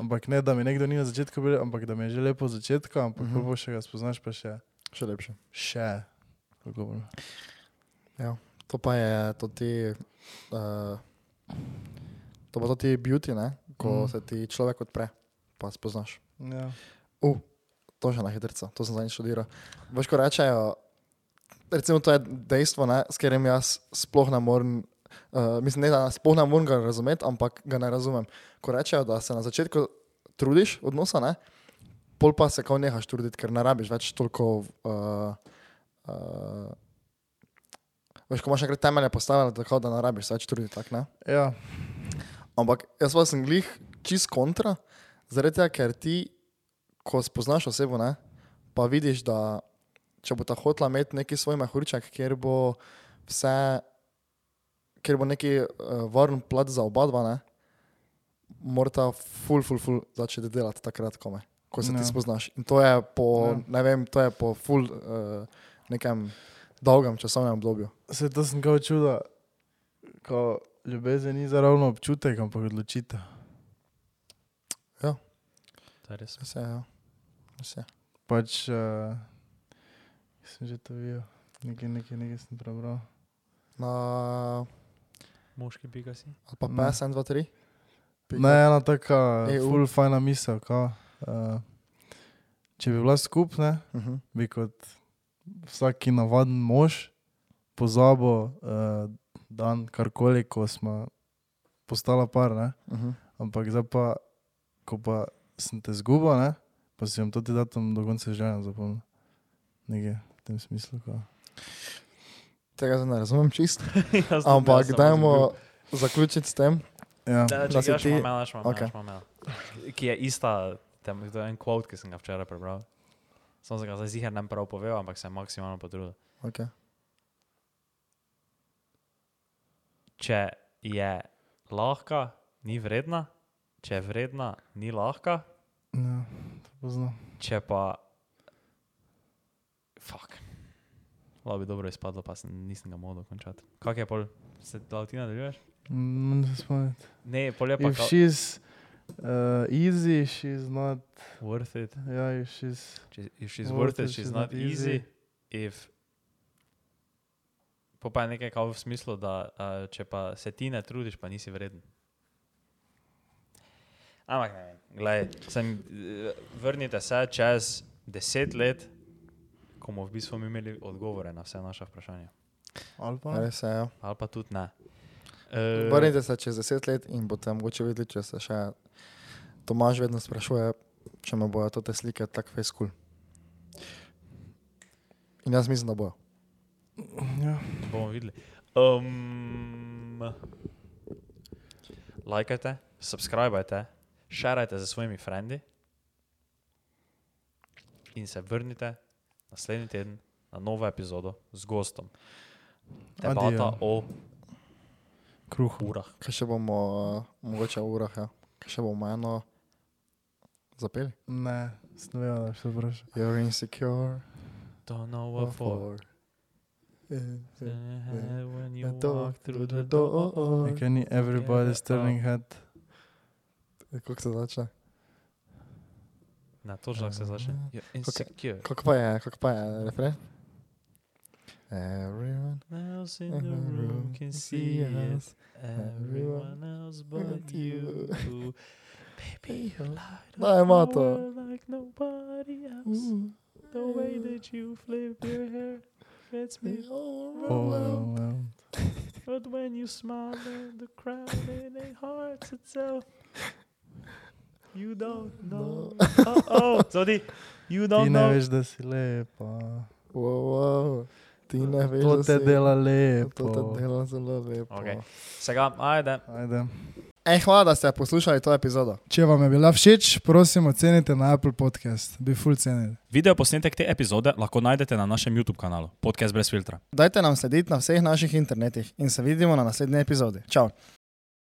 Ampak ne, da mi nekdo ni na začetku bil, ampak da mi je že lepo od začetka, ampak uh -huh. ko še ga spoznaš, pa še, Še lepše. še. Kako bolj. To pa je to ti. Uh, to pa to ti beauty, ne? ko Mm. mm. se ti človek odpre, pa spoznaš. Ja. Uh, to že na hitrico, to sem zadnjič študiral. Veš, ko rečejo, recimo to je dejstvo, ne, s katerim jaz sploh ne morem, uh, mislim, ne, da sploh ne morem ga razumeti, ampak ga ne razumem. Ko rečejo, da se na začetku trudiš odnosa, ne, pol pa se kao nehaš truditi, ker ne rabiš več toliko. Uh, uh, Veš, ko imaš nekaj temelje postavljene, tako da ne rabiš se več truditi, tako ne? ja, Ampak jaz pa sem glih čist kontra, zaradi tega, ker ti, ko spoznaš osebo, ne, pa vidiš, da če bo ta hotla imeti neki svoj mehurček, kjer bo vse, kjer bo neki uh, varen plat za oba dva, ne, morata ful, ful, ful začeti delati takrat, ko, me, ko se Ja. ti spoznaš. In to je po, Ja. ja. ne vem, to je po ful uh, nekem dolgem časovnem obdobju. se to sem kao čuda, ko ljubezen ni zaravno občutek, ampak odločitev. To je res. Vse, ja. Vse. Pač, uh, sem že to videl, nekaj, nekaj, nekaj sem prebral. Na, Moški pika si. ali pa Ne. PS 1, 2, 3. Ne, ena taka EU. full fajna misel, kao, uh, če bi bila skupna, Uh -huh. bi kot vsaki navaden mož pozabil uh, dan karkoli, ko smo postala par, ne? Uh -huh. ampak zdaj pa, ko pa sem te zgubil, ne? Pa si bom to ti datum do konca življenja zapomnil. Nekaj v tem smislu. Kao. Tega zdaj ne razumem čist. (laughs) Jaz tudi, Ampak sem dajmo zaključiti s tem. Ja. Da, če si ti- imam, Okej. še imam. Ki je ista, tem, to je en quote, ki sem ga včeraj prebral. Sem se ga zdaj ziher ne prav povedal, ampak sem maksimalno potrudil. Okay. Če je lahka, ni vredna, če je vredna, ni lahka, Ja, to poznam. če pa. Fuk. Lahko bi dobro izpadlo, pa sem, nisem ga mogel dokončati. Kak je pol? Se ti nadaljuješ? Mm, se spomnim. Ne, pol je pa If kao- she's uh, easy, she's not. worth it. Yeah, if she's. Če- If she's worth it, she's not easy. If Po pa je nekaj kao v smislu, da uh, če pa se ti ne trudiš, pa nisi vreden. Ampak ne glej, sem, eh, vrnite se čez deset let, ko bomo v bistvu mi imeli odgovore na vse naše vprašanja. Ali pa. Res je. Ja. Ali pa tudi ne. Uh, Vrnite se čez deset let in boste mogoče videli, če se še Tomaž vedno sprašuje, če me bojo te slike tako fejskul. In jaz mislim, da bojo. Ja. bomo videli. Um, lajkajte, subskrbajte, šerajte za svojimi frendi. in se vrnite naslednji teden na novo epizodo z gostom. Debata Adijo. o Kruh. urah. Kaj še bomo, uh, mogoče v urah, ja. Kaj še bomo eno zapeli? Ne, ne vem, da še vprašam. You're insecure. Don't know what for. When you The door, walk through the the door. door. Like any everybody's Yeah, turning head. Kako se začne? Na točno tako se začne. You're insecure. Kako pa je, kako pa je refren? Everyone else in the room can see us. Everyone else but you. Baby, you light up Mato. world like nobody else. The way that you flip your hair gets me overwhelmed. But when you smile, then the crowd it ain't hard to tell. You don't know. Oh, oh, Zodi, you Ti don't ne know. veš, da si lepa. Wow, wow. Ti ne veš, To da te si- dela To lepo. te dela zelo lepo. Okay. Vsega, ajde. Ajde. Ej, hvala, da ste poslušali to epizodo. Če vam je bila všeč, prosim ocenite na Apple Podcast. Bi full cenili. Video posnetek te epizode lahko najdete na našem YouTube kanalu Podcast brez filtra. Dajte nam slediti na vseh naših internetih in se vidimo na naslednji epizodi. Čau!